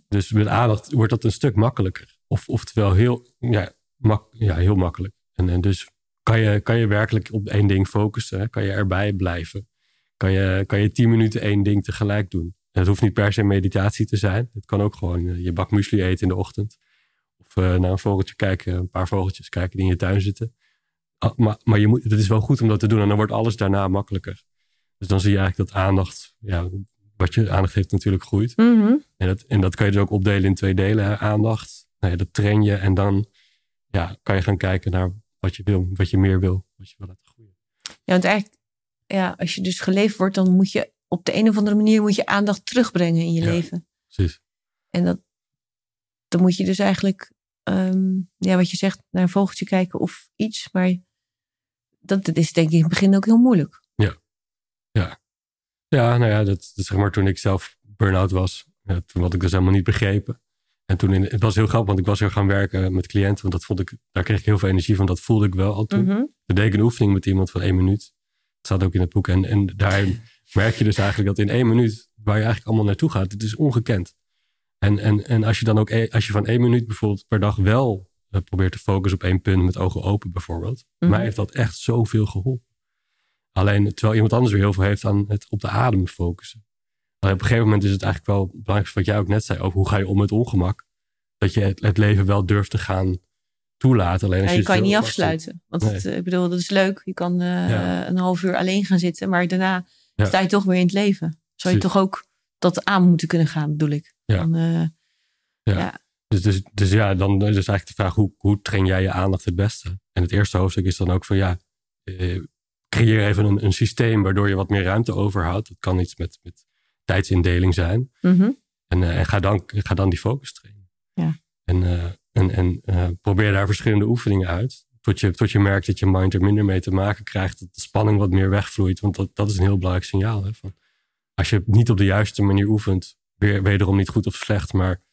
Dus met aandacht wordt dat een stuk makkelijker. Of, oftewel heel, ja, mak, ja, heel makkelijk. En, en dus kan je, kan je werkelijk op één ding focussen. Hè? Kan je erbij blijven. Kan je, kan je tien minuten één ding tegelijk doen. En het hoeft niet per se meditatie te zijn. Het kan ook gewoon eh, je bak muesli eten in de ochtend. Of eh, naar een vogeltje kijken, een paar vogeltjes kijken die in je tuin zitten. Ah, maar maar je moet, het is wel goed om dat te doen. En dan wordt alles daarna makkelijker. Dus dan zie je eigenlijk dat aandacht, ja, wat je aandacht heeft natuurlijk groeit. Mhm. En dat, en dat kan je dus ook opdelen in twee delen. Hè? Aandacht, nou ja, dat train je. En dan ja, kan je gaan kijken naar wat je wil, wat je meer wil. Wat je wil laten groeien. Ja, want eigenlijk, ja, als je dus geleefd wordt, dan moet je op de een of andere manier moet je aandacht terugbrengen in je Ja. leven. Precies. En dat, dan moet je dus eigenlijk, ehm, ja, wat je zegt, naar een vogeltje kijken of iets. Maar dat, dat is denk ik in het begin ook heel moeilijk. Ja, nou ja, dat, dat zeg maar toen ik zelf burn-out was. Ja, toen had ik dus helemaal niet begrepen. En toen, in, het was heel grappig, want ik was weer gaan werken met cliënten. Want dat vond ik, daar kreeg ik heel veel energie van. Dat voelde ik wel al toen. Toen deed ik een oefening met iemand van één minuut. Dat staat ook in het boek. En, en daar *laughs* merk je dus eigenlijk dat in één minuut, waar je eigenlijk allemaal naartoe gaat, het is ongekend. En, en, en als je dan ook, e- als je van één minuut bijvoorbeeld per dag wel eh, probeert te focussen op één punt met ogen open bijvoorbeeld. Mhm. Mij heeft dat echt zoveel geholpen. Alleen terwijl iemand anders weer heel veel heeft aan het op de adem focussen. Maar op een gegeven moment is het eigenlijk wel belangrijk wat jij ook net zei over hoe ga je om met ongemak. Dat je het, het leven wel durft te gaan toelaten. Alleen als Ja, je je kan je niet afsluiten. Want Nee. het, eh, ik bedoel, dat is leuk. Je kan eh, Ja. een half uur alleen gaan zitten. Maar daarna Ja. sta je toch weer in het leven. Zou je toch ook dat aan moeten kunnen gaan, bedoel ik. Ja. Dan, eh, Dus, dus, dus ja, dan is dus eigenlijk de vraag, hoe, hoe train jij je aandacht het beste? En het eerste hoofdstuk is dan ook van, ja, eh, creëer even een, een systeem waardoor je wat meer ruimte overhoudt. Dat kan iets met, met tijdsindeling zijn. mhm. En, eh, en ga, dan, ga dan die focus trainen. Ja. En, eh, en, en eh, probeer daar verschillende oefeningen uit. Tot je, tot je merkt dat je mind er minder mee te maken krijgt. Dat de spanning wat meer wegvloeit. Want dat, dat is een heel belangrijk signaal. Hè, van, als je het niet op de juiste manier oefent, weer, wederom niet goed of slecht, maar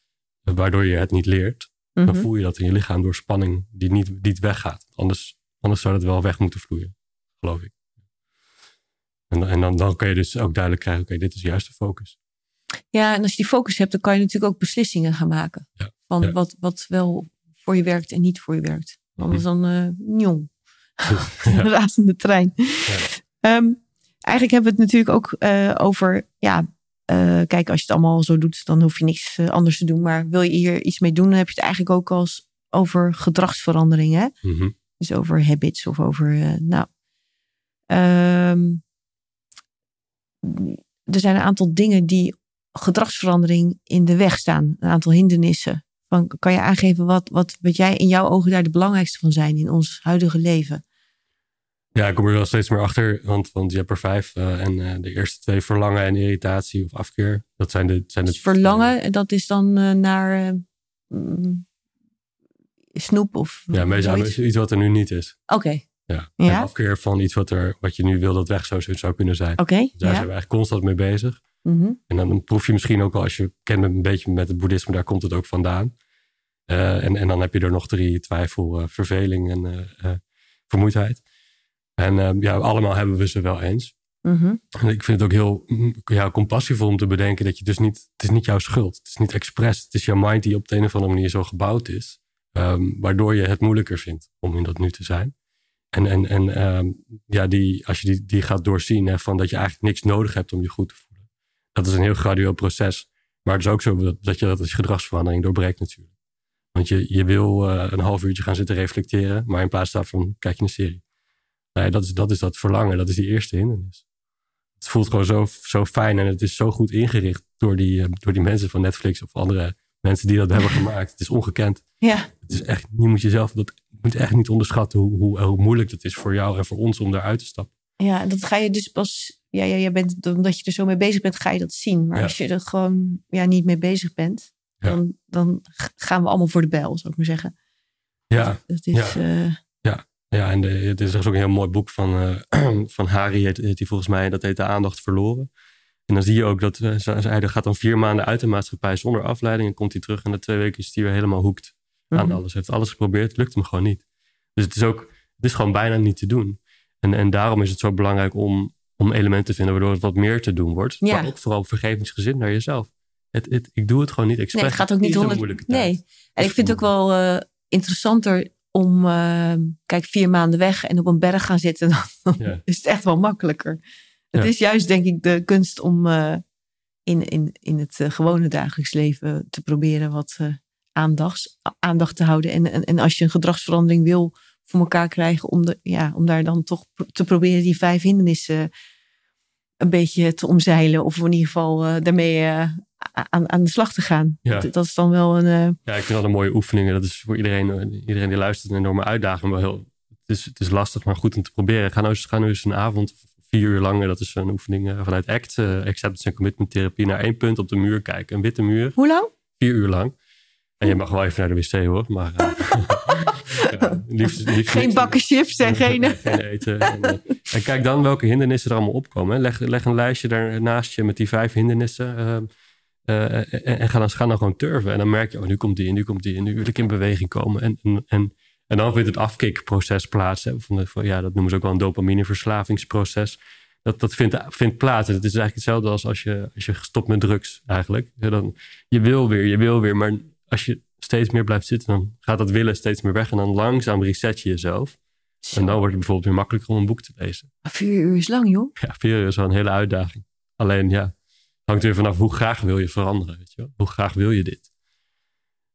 waardoor je het niet leert, dan Mhm. voel je dat in je lichaam door spanning die niet, niet weggaat. Anders, anders zou het wel weg moeten vloeien, geloof ik. En, en dan, dan kan je dus ook duidelijk krijgen, oké, dit is de juiste focus. Ja, en als je die focus hebt, dan kan je natuurlijk ook beslissingen gaan maken. Ja. Van Ja. Wat, wat wel voor je werkt en niet voor je werkt. Anders dan eh jong. Ja. *laughs* Razende trein. Ehm, eigenlijk hebben we het natuurlijk ook eh, over, ja, eh, kijk, als je het allemaal zo doet, dan hoef je niks anders te doen. Maar wil je hier iets mee doen, dan heb je het eigenlijk ook als over gedragsverandering, hè? Mhm. Dus over habits of over, nou. ehm, er zijn een aantal dingen die gedragsverandering in de weg staan. Een aantal hindernissen. Van, kan je aangeven wat, wat, wat jij in jouw ogen daar de belangrijkste van zijn in ons huidige leven? Ja, ik kom er wel steeds meer achter, want, want je hebt er vijf. eh, en eh, de eerste twee, verlangen en irritatie of afkeer. Dat zijn de... Zijn de Dus verlangen, dat is dan eh, naar mm, snoep of Ja, meestal iets wat er nu niet is. Oké, Ja. Ja. En afkeer van iets wat, er, wat je nu wil dat weg zou, zou kunnen zijn. oké. Dus daar zijn we eigenlijk constant mee bezig. Mhm. En dan proef je misschien ook wel, als je kent een beetje met het boeddhisme, daar komt het ook vandaan. Eh, en, en dan heb je er nog drie, twijfel, eh, verveling en eh, vermoeidheid. En ja, allemaal hebben we ze wel eens. Mhm. En ik vind het ook heel mm, ja, compassievol om te bedenken dat je dus niet, het is niet jouw schuld. Het is niet expres. Het is jouw mind die op de een of andere manier zo gebouwd is. ehm, waardoor je het moeilijker vindt om in dat nu te zijn. En, en, en ehm, ja, die, als je die, die gaat doorzien, hè, van dat je eigenlijk niks nodig hebt om je goed te voelen. Dat is een heel gradueel proces. Maar het is ook zo dat, dat je dat als gedragsverandering doorbreekt natuurlijk. Want je, je wil eh, een half uurtje gaan zitten reflecteren, maar in plaats daarvan kijk je een serie. Nee, dat, is, dat is dat verlangen, dat is die eerste hindernis. Het voelt gewoon zo, zo fijn en het is zo goed ingericht door die, eh, door die mensen van Netflix of andere mensen die dat *laughs* hebben gemaakt. Het is ongekend. Ja, Het is echt, je moet jezelf dat moet echt niet onderschatten hoe, hoe, hoe moeilijk het is voor jou en voor ons om daaruit te stappen. ja, dat ga je dus pas. Ja, ja, je bent, omdat je er zo mee bezig bent, ga je dat zien. Maar Ja. als je er gewoon ja, niet mee bezig bent, Ja. dan, dan gaan we allemaal voor de bijl, zou ik maar zeggen. Ja, Dat is, eh, ja en de, het is ook een heel mooi boek van, eh, *clears throat* van Harry, heet, heet die volgens mij, dat heet De Aandacht Verloren. En dan zie je ook dat ze- hij gaat dan vier maanden uit de maatschappij zonder afleiding en komt hij terug en na twee weken is hij weer helemaal hoekt aan alles. Hij heeft alles geprobeerd, lukt hem gewoon niet. Dus het is ook, het is gewoon bijna niet te doen. En, en daarom is het zo belangrijk om, om elementen te vinden waardoor het wat meer te doen wordt. Ja. Maar ook vooral vergevingsgezind naar jezelf. Het, het, ik doe het gewoon niet expres. Nee, het gaat ook niet honderd. moeilijke tijd. Nee. En ik vind het ook wel eh, interessanter om, eh, kijk, vier maanden weg en op een berg gaan zitten. *laughs* Dan Ja. is het echt wel makkelijker. Het Ja. is juist, denk ik, de kunst om eh, in, in, in het eh, gewone dagelijks leven te proberen wat eh, aandachts, aandacht te houden. En, en, en als je een gedragsverandering wil voor elkaar krijgen, om, de, ja, om daar dan toch te proberen die vijf hindernissen een beetje te omzeilen. Of in ieder geval eh, daarmee eh, aan, aan de slag te gaan. Ja. Dat, dat is dan wel een. eh, Ja, ik vind dat een mooie oefeningen. Dat is voor iedereen, eh, iedereen die luistert een enorme uitdaging. Maar heel, het, is, het is lastig, maar goed om te proberen. Ga nou eens, ga nou eens een avond, vier uur lang, dat is een oefening eh, vanuit ACT, eh, Acceptance and Commitment Therapie, naar één punt op de muur kijken. Een witte muur, hoe lang? vier uur lang. En je mag wel even naar de wc hoor, maar eh, *laughs* ja, liefst, liefst Geen bakken chips en geen. Geen eten. En, eh, en kijk dan welke hindernissen er allemaal opkomen. hè. Leg, leg een lijstje daarnaast je met die vijf hindernissen. eh, en, en ga, dan, ga dan gewoon turven. En dan merk je, oh, nu komt die en nu komt die en nu wil ik in beweging komen. En, en, en, en dan vindt het afkikproces plaats. Hè, van de, van, ja, dat noemen ze ook wel een dopamineverslavingsproces. Dat, dat vindt, vindt plaats. En het is eigenlijk hetzelfde als als je, als je stopt met drugs eigenlijk. Ja, dan, je wil weer, je wil weer. Maar als je steeds meer blijft zitten, dan gaat dat willen steeds meer weg. En dan langzaam reset je jezelf. En dan wordt het bijvoorbeeld weer makkelijker om een boek te lezen. Vier uur is lang, joh. Ja, vier uur is wel een hele uitdaging. Alleen ja, hangt weer vanaf hoe graag wil je veranderen. Weet je wel? Hoe graag wil je dit?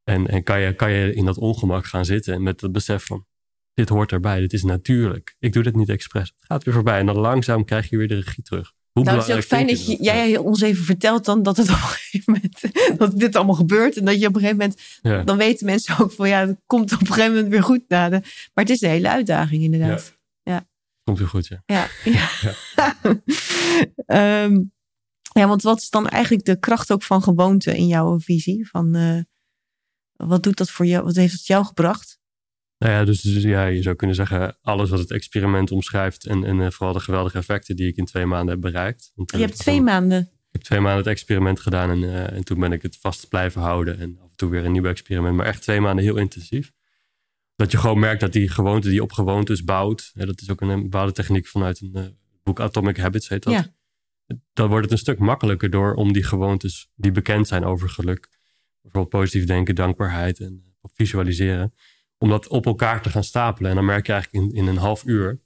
En, en kan, je, kan je in dat ongemak gaan zitten met het besef van... dit hoort erbij, dit is natuurlijk. Ik doe dit niet expres. Het gaat weer voorbij en dan langzaam krijg je weer de regie terug. Hoe Nou, het is ook fijn dat je, jij ons even vertelt dan dat het op een gegeven moment dat dit allemaal gebeurt. En dat je op een gegeven moment, Ja. dan weten mensen ook van ja, het komt op een gegeven moment weer goed na de. Maar het is een hele uitdaging inderdaad. Komt weer goed, ja. Ja. Ja. *laughs* Ehm, ja, want wat is dan eigenlijk de kracht ook van gewoonte in jouw visie? Van, eh, wat doet dat voor jou? Wat heeft het jou gebracht? Nou ja, dus, dus ja, je zou kunnen zeggen, alles wat het experiment omschrijft en, en eh, vooral de geweldige effecten die ik in twee maanden heb bereikt. Want, Je eh, hebt twee maanden. Ik heb twee maanden het experiment gedaan en, eh, en toen ben ik het vast blijven houden. En af en toe weer een nieuw experiment, maar echt twee maanden heel intensief. Dat je gewoon merkt dat die gewoonte die op gewoontes bouwt. Hè, dat is ook een, bepaalde techniek vanuit een boek Atomic Habits heet dat. Ja. Dan wordt het een stuk makkelijker door om die gewoontes die bekend zijn over geluk. Bijvoorbeeld positief denken, dankbaarheid en visualiseren. Om dat op elkaar te gaan stapelen. En dan merk je eigenlijk in, in een half uur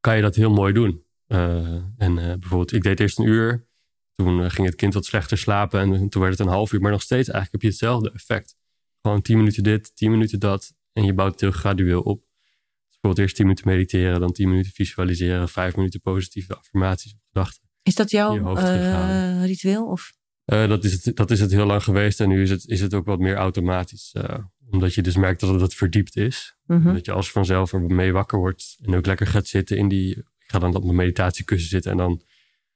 kan je dat heel mooi doen. Eh, en eh, bijvoorbeeld, ik deed eerst een uur. Toen eh, ging het kind wat slechter slapen en toen werd het een half uur. Maar nog steeds eigenlijk heb je hetzelfde effect. Gewoon tien minuten dit, tien minuten dat. En je bouwt het heel gradueel op. Dus bijvoorbeeld eerst tien minuten mediteren, dan tien minuten visualiseren, vijf minuten positieve affirmaties of gedachten. Is dat jouw ritueel? Of? Dat, is het, dat is het heel lang geweest en nu is het, is het ook wat meer automatisch. Omdat je dus merkt dat het verdiept is. Mhm. Dat je als vanzelf er mee wakker wordt en ook lekker gaat zitten in die... Ik ga dan op mijn meditatiekussen zitten en dan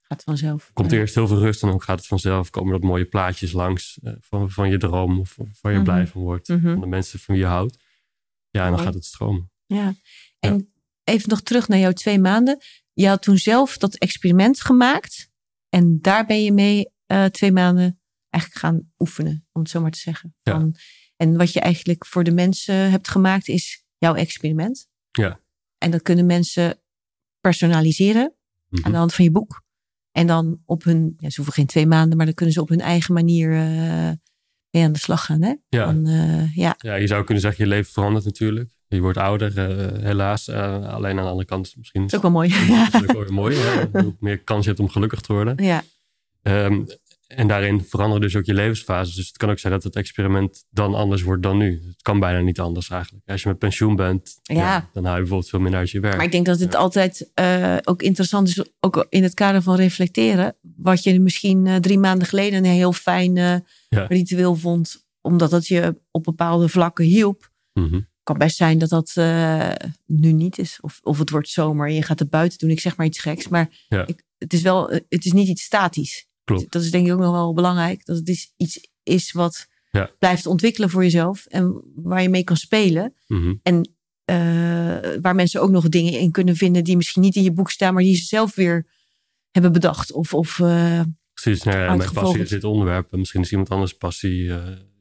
Gaat vanzelf. komt Ja. eerst heel veel rust en dan gaat het vanzelf. Komen dat mooie plaatjes langs eh, van, van je droom of waar je Mhm. blij van wordt. Mhm. Van de mensen van wie je houdt. Ja, en dan gaat het stromen. Ja. En even nog terug naar jouw twee maanden. Je had toen zelf dat experiment gemaakt. En daar ben je mee eh, twee maanden eigenlijk gaan oefenen, om het zo maar te zeggen. Ja. En wat je eigenlijk voor de mensen hebt gemaakt is jouw experiment. Ja. En dat kunnen mensen personaliseren. aan de hand van je boek. En dan op hun, ja, ze hoeven geen twee maanden, maar dan kunnen ze op hun eigen manier uh, mee aan de slag gaan. Hè? Ja. Dan, uh, ja. ja, je zou kunnen zeggen, je leven verandert natuurlijk. Je wordt ouder, uh, helaas. alleen aan de andere kant misschien. Dat is ook wel mooi. Dat is ook wel *laughs* mooi. Hè? meer kans hebt om gelukkig te worden. Ja. Um, en daarin veranderen dus ook je levensfases. Dus het kan ook zijn dat het experiment dan anders wordt dan nu. Het kan bijna niet anders eigenlijk. Als je met pensioen bent, ja. ja dan hou je bijvoorbeeld veel minder uit je werk. Maar ik denk dat het altijd uh, ook interessant is, ook in het kader van reflecteren. Wat je misschien uh, drie maanden geleden een heel fijn uh, ja. ritueel vond, omdat het je op bepaalde vlakken hielp. Mm -hmm. kan best zijn dat dat nu niet is. Of, of het wordt zomer en je gaat er buiten doen. Ik zeg maar iets geks. Maar ik, het, is wel, het is niet iets statisch. Klopt. Dat is denk ik ook nog wel belangrijk. Dat het is iets is wat ja. blijft ontwikkelen voor jezelf. En waar je mee kan spelen. Mm -hmm. En uh, waar mensen ook nog dingen in kunnen vinden die misschien niet in je boek staan, maar die ze zelf weer hebben bedacht. Of, of uh, Precies, nou ja, mijn passie is dit onderwerp. En misschien is iemand anders passie. Uh,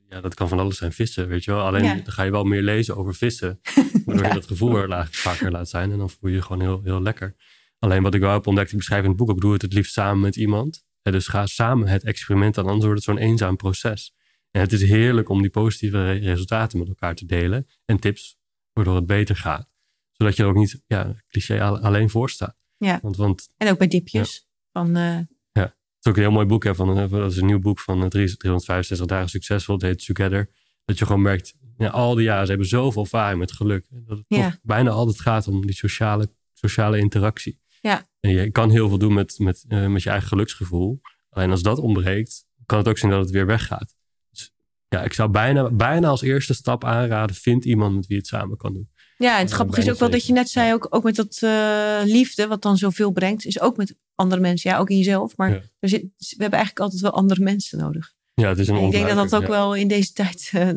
ja, dat kan van alles zijn. Vissen, weet je wel. Alleen Ja. dan ga je wel meer lezen over vissen. *laughs* Waardoor je dat gevoel er vaker laat zijn. En dan voel je je gewoon heel, heel lekker. Alleen wat ik wel heb ontdekt, ik beschrijf in het boek ook, doe het het liefst samen met iemand. Dus ga samen het experiment aan, anders wordt het zo'n eenzaam proces. En het is heerlijk om die positieve re- resultaten met elkaar te delen. En tips waardoor het beter gaat. Zodat je er ook niet, ja, cliché al- alleen voor staat. Ja. Want, want en ook bij dipjes. Van, uh, het is ook een heel mooi boek. Hè, van, eh, dat is een nieuw boek van eh, 365 dagen succesvol. Het heet Together. Dat je gewoon merkt, ja, al die jaren, ze hebben zoveel ervaring met geluk. Dat het Ja. toch bijna altijd gaat om die sociale, sociale interactie. Ja. En je kan heel veel doen met, met, eh, met je eigen geluksgevoel. Alleen als dat ontbreekt, kan het ook zijn dat het weer weggaat. Dus ja, ik zou bijna, bijna als eerste stap aanraden, vind iemand met wie je het samen kan doen. ja, en het Ja, grappige is ook wel dat je net zei, ook, ook met dat eh, liefde, wat dan zoveel brengt, is ook met andere mensen. Ja, ook in jezelf. Maar Ja. er zit, we hebben eigenlijk altijd wel andere mensen nodig. Ja, het is een En ik denk dat dat ook ja. wel in deze tijd eh,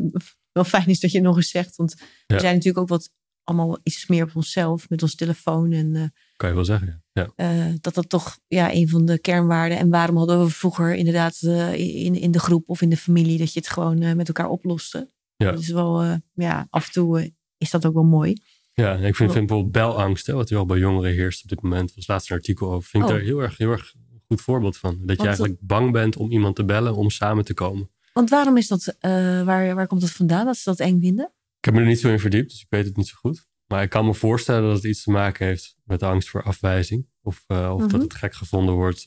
wel fijn is dat je het nog eens zegt. Want we zijn natuurlijk ook wat allemaal iets meer op onszelf met ons telefoon. En eh, Kan je wel zeggen, ja. eh, dat dat toch ja, een van de kernwaarden. En waarom hadden we vroeger inderdaad eh, in, in de groep of in de familie dat je het gewoon eh, met elkaar oploste. Ja. Dat is wel, ja, af en toe is dat ook wel mooi. Ja, ik vind, vind bijvoorbeeld belangst, hè, wat wel bij jongeren heerst op dit moment, was laatst een artikel over. Vind ik Oh. daar heel erg, heel erg goed voorbeeld van. Dat je eigenlijk bang bent om iemand te bellen om samen te komen. Want waarom is dat, waar, waar komt dat vandaan dat ze dat eng vinden? Ik heb me er niet zo in verdiept, dus ik weet het niet zo goed. Maar ik kan me voorstellen dat het iets te maken heeft met angst voor afwijzing. Of, eh, of Mhm. dat het gek gevonden wordt.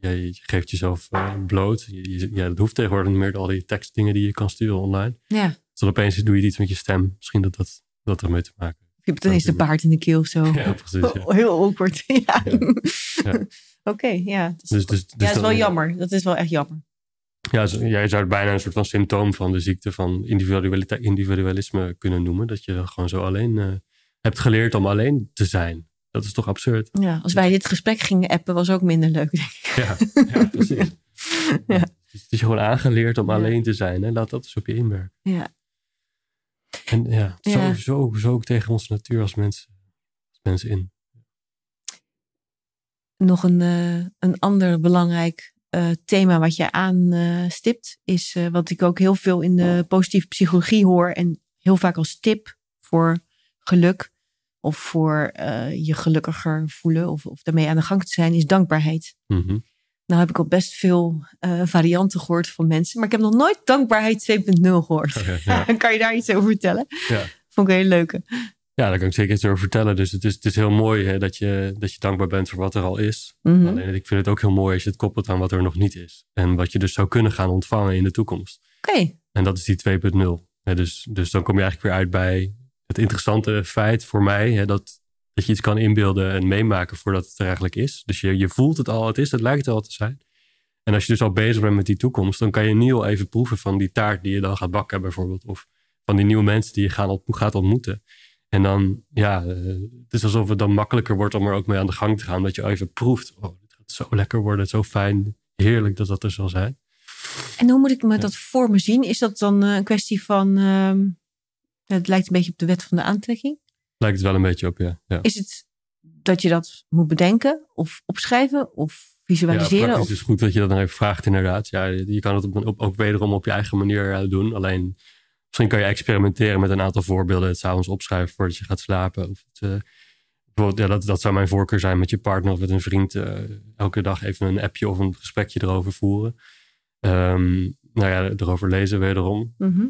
Eh, je, je geeft jezelf eh, bloot. Je, je- ja, dat hoeft tegenwoordig niet meer, al die tekstdingen die je kan sturen online. Ja, Dus dan opeens doe je iets met je stem. Misschien dat dat, dat ermee te maken heeft. je hebt ineens de baard in de keel of zo. *laughs* Ja, precies. Ja. Heel awkward. *laughs* Ja. Ja. Oké, ja. Dat is, Dus, dus, dus ja, dat is dan- wel jammer. Dat is wel echt jammer. Ja, zo- jij zou het bijna een soort van symptoom van de ziekte van individualisme kunnen noemen. Dat je gewoon zo alleen hebt geleerd om alleen te zijn. Dat is toch absurd? Ja, als wij dit gesprek gingen appen, was ook minder leuk, denk ik. Ja, ja precies. *laughs* Ja. Dus het is je gewoon aangeleerd om Ja. alleen te zijn. Hè? Laat dat eens op je inwerken. Ja. En ja, zo, Ja. Zo, zo ook tegen onze natuur als mensen, als mensen in. Nog een, eh, een ander belangrijk eh, thema wat je aanstipt, is eh, wat ik ook heel veel in de positieve psychologie hoor en heel vaak als tip voor geluk of voor eh, je gelukkiger voelen of, of daarmee aan de gang te zijn, is dankbaarheid. Mhm. Nou heb ik al best veel eh, varianten gehoord van mensen, maar ik heb nog nooit dankbaarheid 2.0 gehoord. *laughs* Ja. kan je daar iets over vertellen? Ja. Vond ik een hele leuke. ja, daar kan ik zeker iets over vertellen. Dus het is, het is heel mooi hè, dat, je, dat je dankbaar bent voor wat er al is. Mhm. Alleen ik vind het ook heel mooi als je het koppelt aan wat er nog niet is. En wat je dus zou kunnen gaan ontvangen in de toekomst. Oké, En dat is die 2.0. Hè, dus, dus dan kom je eigenlijk weer uit bij het interessante feit voor mij. Hè, dat, dat je iets kan inbeelden en meemaken voordat het er eigenlijk is. Dus je, je voelt het al, het is, het lijkt al te zijn. En als je dus al bezig bent met die toekomst, dan kan je nu al even proeven van die taart die je dan gaat bakken bijvoorbeeld. Of van die nieuwe mensen die je gaan gaat ontmoeten. En dan, ja, eh, het is alsof het dan makkelijker wordt om er ook mee aan de gang te gaan. Dat je al even proeft, oh, dit gaat zo lekker worden, zo fijn, heerlijk dat dat er zal zijn. En hoe moet ik me dat voor me zien? Is dat dan eh, een kwestie van. ehm, het lijkt een beetje op de wet van de aantrekking. Lijkt het wel een beetje op, ja. ja. Is het dat je dat moet bedenken of opschrijven of Ja, visualiseren? praktisch of, is goed dat je dat dan even vraagt, inderdaad. Ja, je kan het op, op- ook wederom op je eigen manier eh, doen. Alleen misschien kan je experimenteren met een aantal voorbeelden. Het s'avonds opschrijven voordat je gaat slapen. Of het, eh, bijvoorbeeld, ja, dat, dat zou mijn voorkeur zijn met je partner of met een vriend. eh, elke dag even een appje of een gesprekje erover voeren. Ehm, nou ja, erover lezen wederom. Mhm.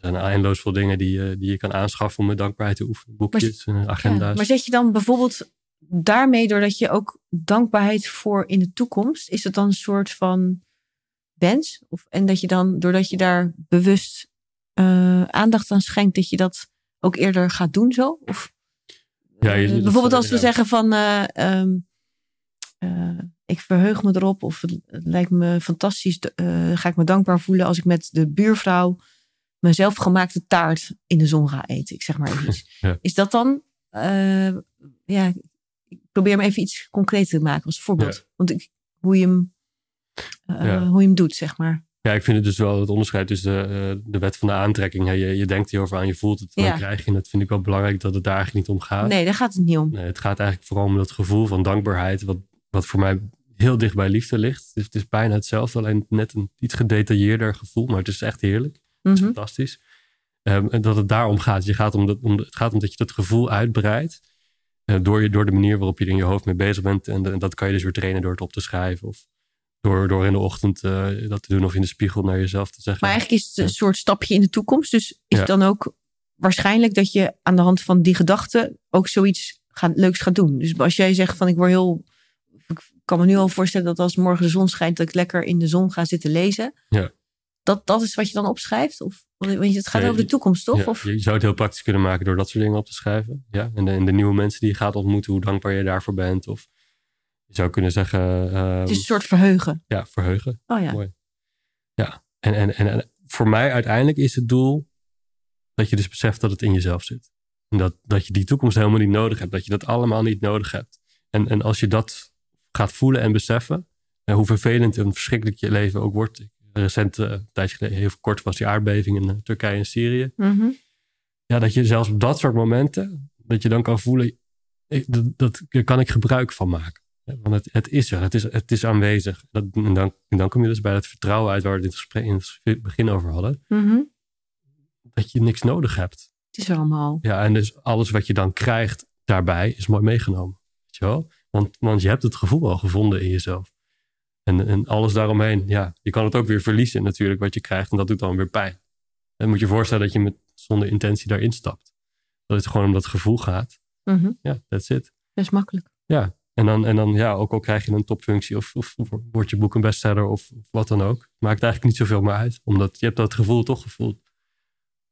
Er zijn eindeloos veel dingen die, je- die je kan aanschaffen om met dankbaarheid te oefenen. Boekjes, eh, Ja, agenda's. maar zet je dan bijvoorbeeld daarmee, doordat je ook dankbaarheid voor in de toekomst, is het dan een soort van wens? Of, en dat je dan, doordat je daar bewust eh, aandacht aan schenkt, dat je dat ook eerder gaat doen zo? Of, Ja, je- eh, dat- bijvoorbeeld als we ja. zeggen van, eh, ehm, eh, ik verheug me erop of het, lijkt me fantastisch, eh, ga ik me dankbaar voelen als ik met de buurvrouw mijn zelfgemaakte taart in de zon ga eten. Ik zeg maar even iets. *laughs* Ja. Is dat dan, eh, ja, ik probeer me even iets concreter te maken als voorbeeld. Want ik, hoe, je hem, eh, Ja. hoe je hem doet, zeg maar. Ja, ik vind het dus wel het onderscheid tussen de, eh, de wet van de aantrekking. hè. Je, je denkt hierover aan, je voelt het, dan Ja. krijg je. En dat vind ik wel belangrijk dat het daar eigenlijk niet om gaat. Nee, daar gaat het niet om. Nee, het gaat eigenlijk vooral om dat gevoel van dankbaarheid, wat, wat voor mij heel dicht bij liefde ligt. Dus het is bijna hetzelfde, alleen net een iets gedetailleerder gevoel, maar het is echt heerlijk. Is Mhm. fantastisch. Ehm, en dat het daarom gaat. Je gaat om dat, om, het gaat om dat je dat gevoel uitbreidt. eh, door, je, door de manier waarop je er in je hoofd mee bezig bent. En, en dat kan je dus weer trainen door het op te schrijven. Of door, door in de ochtend eh, dat te doen. Of in de spiegel naar jezelf te zeggen. Maar eigenlijk is het een soort stapje in de toekomst. Dus is Ja. het dan ook waarschijnlijk dat je aan de hand van die gedachten ook zoiets gaat, leuks gaat doen. Dus als jij zegt van ik word heel... Ik kan me nu al voorstellen dat als morgen de zon schijnt... dat ik lekker in de zon ga zitten lezen. Ja. Dat, dat is wat je dan opschrijft? Of, want het gaat over de toekomst, toch? Ja, Of, je zou het heel praktisch kunnen maken door dat soort dingen op te schrijven. Ja? En, de, en de nieuwe mensen die je gaat ontmoeten, hoe dankbaar je daarvoor bent. Of je zou kunnen zeggen, ehm, het is een soort verheugen. ja, verheugen. Oh ja. Mooi. Ja, en, en, en, en voor mij uiteindelijk is het doel dat je dus beseft dat het in jezelf zit. En dat, dat je die toekomst helemaal niet nodig hebt. Dat je dat allemaal niet nodig hebt. En, en als je dat gaat voelen en beseffen, en hoe vervelend en verschrikkelijk je leven ook wordt. Ik- Recent, eh, een tijdje geleden, heel kort was die aardbeving in eh, Turkije en Syrië. Mhm. Ja, dat je zelfs op dat soort momenten, dat je dan kan voelen, ik- dat, dat daar kan ik gebruik van maken. Want het, het is er, het is, het is aanwezig. Dat, en, dan, en dan kom je dus bij dat vertrouwen uit waar we het in het, gesprek, in het begin over hadden. Mhm. Dat je niks nodig hebt. Het is er allemaal. Ja, en dus alles wat je dan krijgt daarbij is mooi meegenomen. Weet je wel? Want, want je hebt het gevoel al gevonden in jezelf. En, en alles daaromheen, ja, je kan het ook weer verliezen natuurlijk wat je krijgt. En dat doet dan weer pijn. Dan moet je voorstellen dat je met zonder intentie daarin stapt. Dat het gewoon om dat gevoel gaat. Mhm. Ja, that's it. Dat is makkelijk. Ja, en dan, en dan ja, ook al krijg je een topfunctie of, of wordt je boek een bestseller of, of wat dan ook. Maakt eigenlijk niet zoveel meer uit. Omdat je hebt dat gevoel toch gevoeld.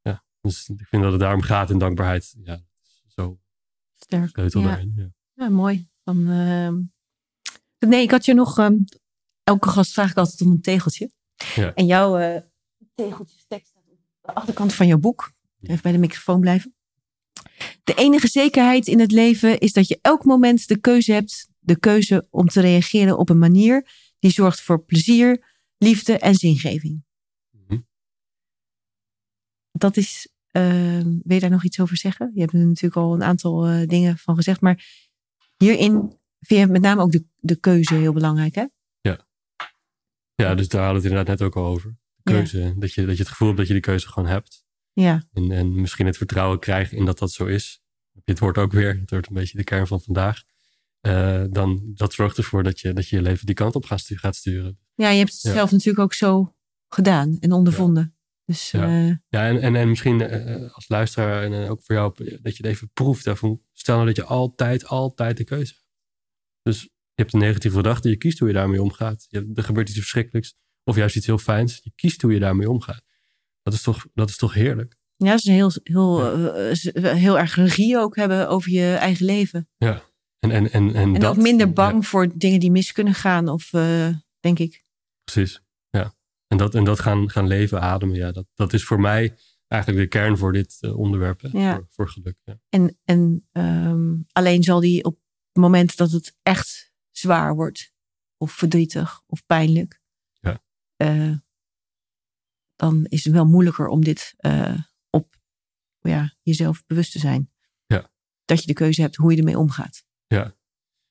Ja, dus ik vind dat het daarom gaat in dankbaarheid. Ja, zo Sterk. sleutel Ja. daarin. Ja. Ja, mooi. Dan, ehm, Nee, ik had je nog... ehm, elke gast vraag ik altijd om een tegeltje. Ja. En jouw eh tegeltjestekst staat op de achterkant van jouw boek. Even bij de microfoon blijven. De enige zekerheid in het leven is dat je elk moment de keuze hebt. De keuze om te reageren op een manier die zorgt voor plezier, liefde en zingeving. Mhm. Dat is... ehm, wil je daar nog iets over zeggen? Je hebt er natuurlijk al een aantal eh, dingen van gezegd. Maar hierin vind je met name ook de, de keuze heel belangrijk, hè? Ja, dus daar hadden we het inderdaad net ook al over. De keuze, dat, je, dat je het gevoel hebt dat je die keuze gewoon hebt. Ja, En, en misschien het vertrouwen krijgen in dat dat zo is. Dit wordt ook weer, het wordt een beetje de kern van vandaag. Eh, dan dat zorgt ervoor dat je, dat je je leven die kant op gaat stu- gaat sturen. ja je hebt het Ja. zelf natuurlijk ook zo gedaan en ondervonden. Dus Ja. eh, Ja, en, en, en misschien eh, als luisteraar en ook voor jou, dat je het even proeft. Van, stel nou dat je altijd, altijd de keuze hebt. Dus je hebt een negatieve gedachte, je kiest hoe je daarmee omgaat. Je, er gebeurt iets verschrikkelijks of juist iets heel fijns. Je kiest hoe je daarmee omgaat. Dat is toch, dat is toch heerlijk? ja, het is heel, heel, eh, heel erg regie ook hebben over je eigen leven. Ja. En, en, en, en, En dat, ook minder bang Ja, voor dingen die mis kunnen gaan. Of eh, denk ik. precies. Ja. En dat, en dat gaan, gaan leven, ademen. Ja, dat, dat is voor mij eigenlijk de kern voor dit eh, onderwerp. Hè, Ja. voor, voor geluk. Ja. En, en ehm, alleen zal die op het moment dat het echt zwaar wordt. Of verdrietig of pijnlijk. Ja. eh, dan is het wel moeilijker om dit eh, op ja, jezelf bewust te zijn. Ja. Dat je de keuze hebt hoe je ermee omgaat. Ja,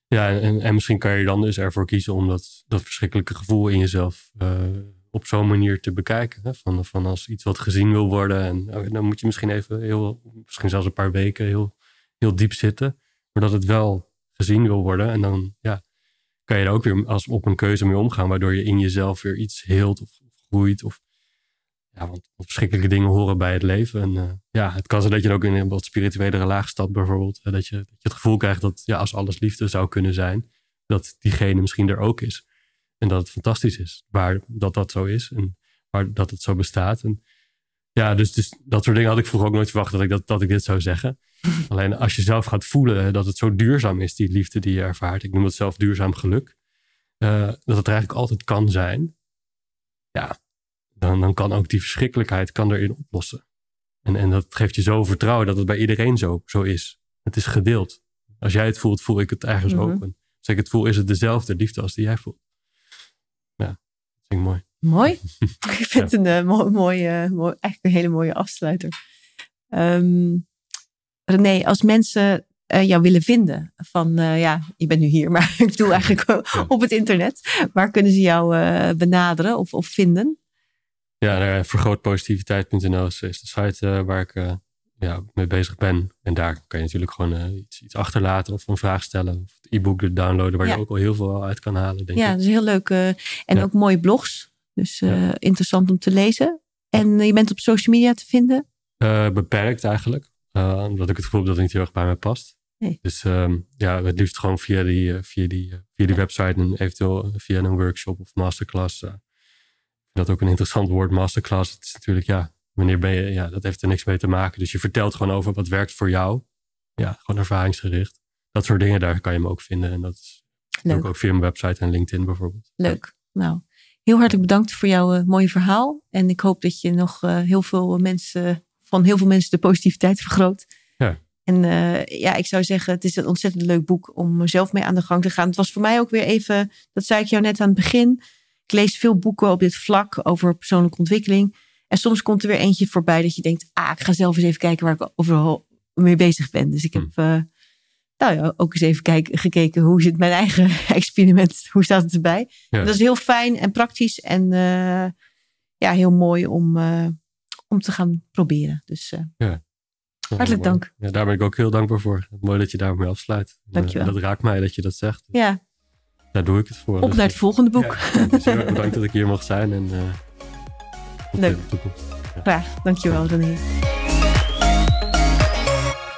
ja en, en misschien kan je dan dus ervoor kiezen om dat, dat verschrikkelijke gevoel in jezelf eh, op zo'n manier te bekijken. Hè? Van, van als iets wat gezien wil worden. En oh, dan moet je misschien even heel, misschien zelfs een paar weken heel, heel diep zitten. maar dat het wel gezien wil worden. En dan ja, kan je er ook weer als op een keuze mee omgaan, waardoor je in jezelf weer iets heelt of, groeit. Of, ja, want verschrikkelijke dingen horen bij het leven. En uh, ja, het kan zijn dat je ook in een wat spirituele laag stapt, bijvoorbeeld. Dat je, dat je het gevoel krijgt dat ja, als alles liefde zou kunnen zijn, dat diegene misschien er ook is. En dat het fantastisch is, waar dat dat zo is en waar dat het zo bestaat. En ja, dus, dus dat soort dingen had ik vroeger ook nooit verwacht dat ik, dat, dat ik dit zou zeggen. *laughs* Alleen als je zelf gaat voelen dat het zo duurzaam is, die liefde die je ervaart. Ik noem het zelf duurzaam geluk. Uh, dat het eigenlijk altijd kan zijn. Ja, dan, dan kan ook die verschrikkelijkheid kan erin oplossen. En, en dat geeft je zo vertrouwen dat het bij iedereen zo, zo is. Het is gedeeld. Als jij het voelt, voel ik het ergens mm ook. En als ik het voel, is het dezelfde liefde als die jij voelt. Ja, dat vind ik mooi. Mooi. *laughs* ik vind het een uh, mooie, eigenlijk een hele mooie afsluiter. Um, René, als mensen uh, jou willen vinden, van uh, ja, je bent nu hier, *laughs* maar ik bedoel eigenlijk *laughs* op het internet, waar kunnen ze jou benaderen of, of vinden? Ja, vergrootpositiviteit.nl is de site waar ik ja, mee bezig ben. En daar kan je natuurlijk gewoon iets, iets achterlaten of een vraag stellen. Of het e-book downloaden, waar je ook al heel veel uit kan halen. Denk ja, dat is heel leuk. en ook mooie blogs. Dus uh, interessant om te lezen. En je bent op social media te vinden? Uh, beperkt eigenlijk. Uh, omdat ik het gevoel heb dat het niet heel erg bij mij past. Nee. Dus um, ja, het liefst gewoon via die, via die, via die website en eventueel via een workshop of masterclass. dat ook een interessant woord, masterclass. Het is natuurlijk, ja, wanneer ben je, ja, dat heeft er niks mee te maken. Dus je vertelt gewoon over wat werkt voor jou. Ja, gewoon ervaringsgericht. Dat soort dingen, daar kan je me ook vinden. En dat is ook, ook via mijn website en LinkedIn bijvoorbeeld. Leuk. Nou, Heel hartelijk bedankt voor jouw uh, mooie verhaal. En ik hoop dat je nog uh, heel veel mensen, van heel veel mensen de positiviteit vergroot. Ja. En uh, ja, ik zou zeggen, het is een ontzettend leuk boek om zelf mee aan de gang te gaan. Het was voor mij ook weer even, dat zei ik jou net aan het begin. Ik lees veel boeken op dit vlak over persoonlijke ontwikkeling. En soms komt er weer eentje voorbij dat je denkt, ah, ik ga zelf eens even kijken waar ik overal mee bezig ben. Dus ik heb hm nou ja, ook eens even kijken, gekeken hoe zit mijn eigen *laughs* experiment, hoe staat het erbij. Dat is heel fijn en praktisch en uh, ja, heel mooi om, uh, om te gaan proberen. Dus uh, ja. hartelijk dank. Ja, daar ben ik ook heel dankbaar voor. Mooi dat je daarmee afsluit. Dankjewel. dat raakt mij dat je dat zegt. Ja. Daar doe ik het voor. Op naar het volgende boek. Dus heel erg bedankt dat ik hier mocht zijn. En, Leuk. Graag. Dankjewel René.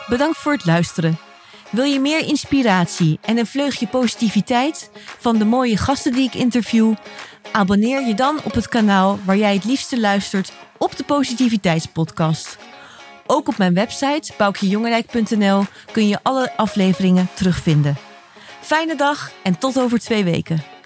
Bedankt voor het luisteren. Wil je meer inspiratie en een vleugje positiviteit van de mooie gasten die ik interview? Abonneer je dan op het kanaal waar jij het liefste luistert op de Positiviteitspodcast. Ook op mijn website boukjejongerijk.nl kun je alle afleveringen terugvinden. Fijne dag en tot over twee weken.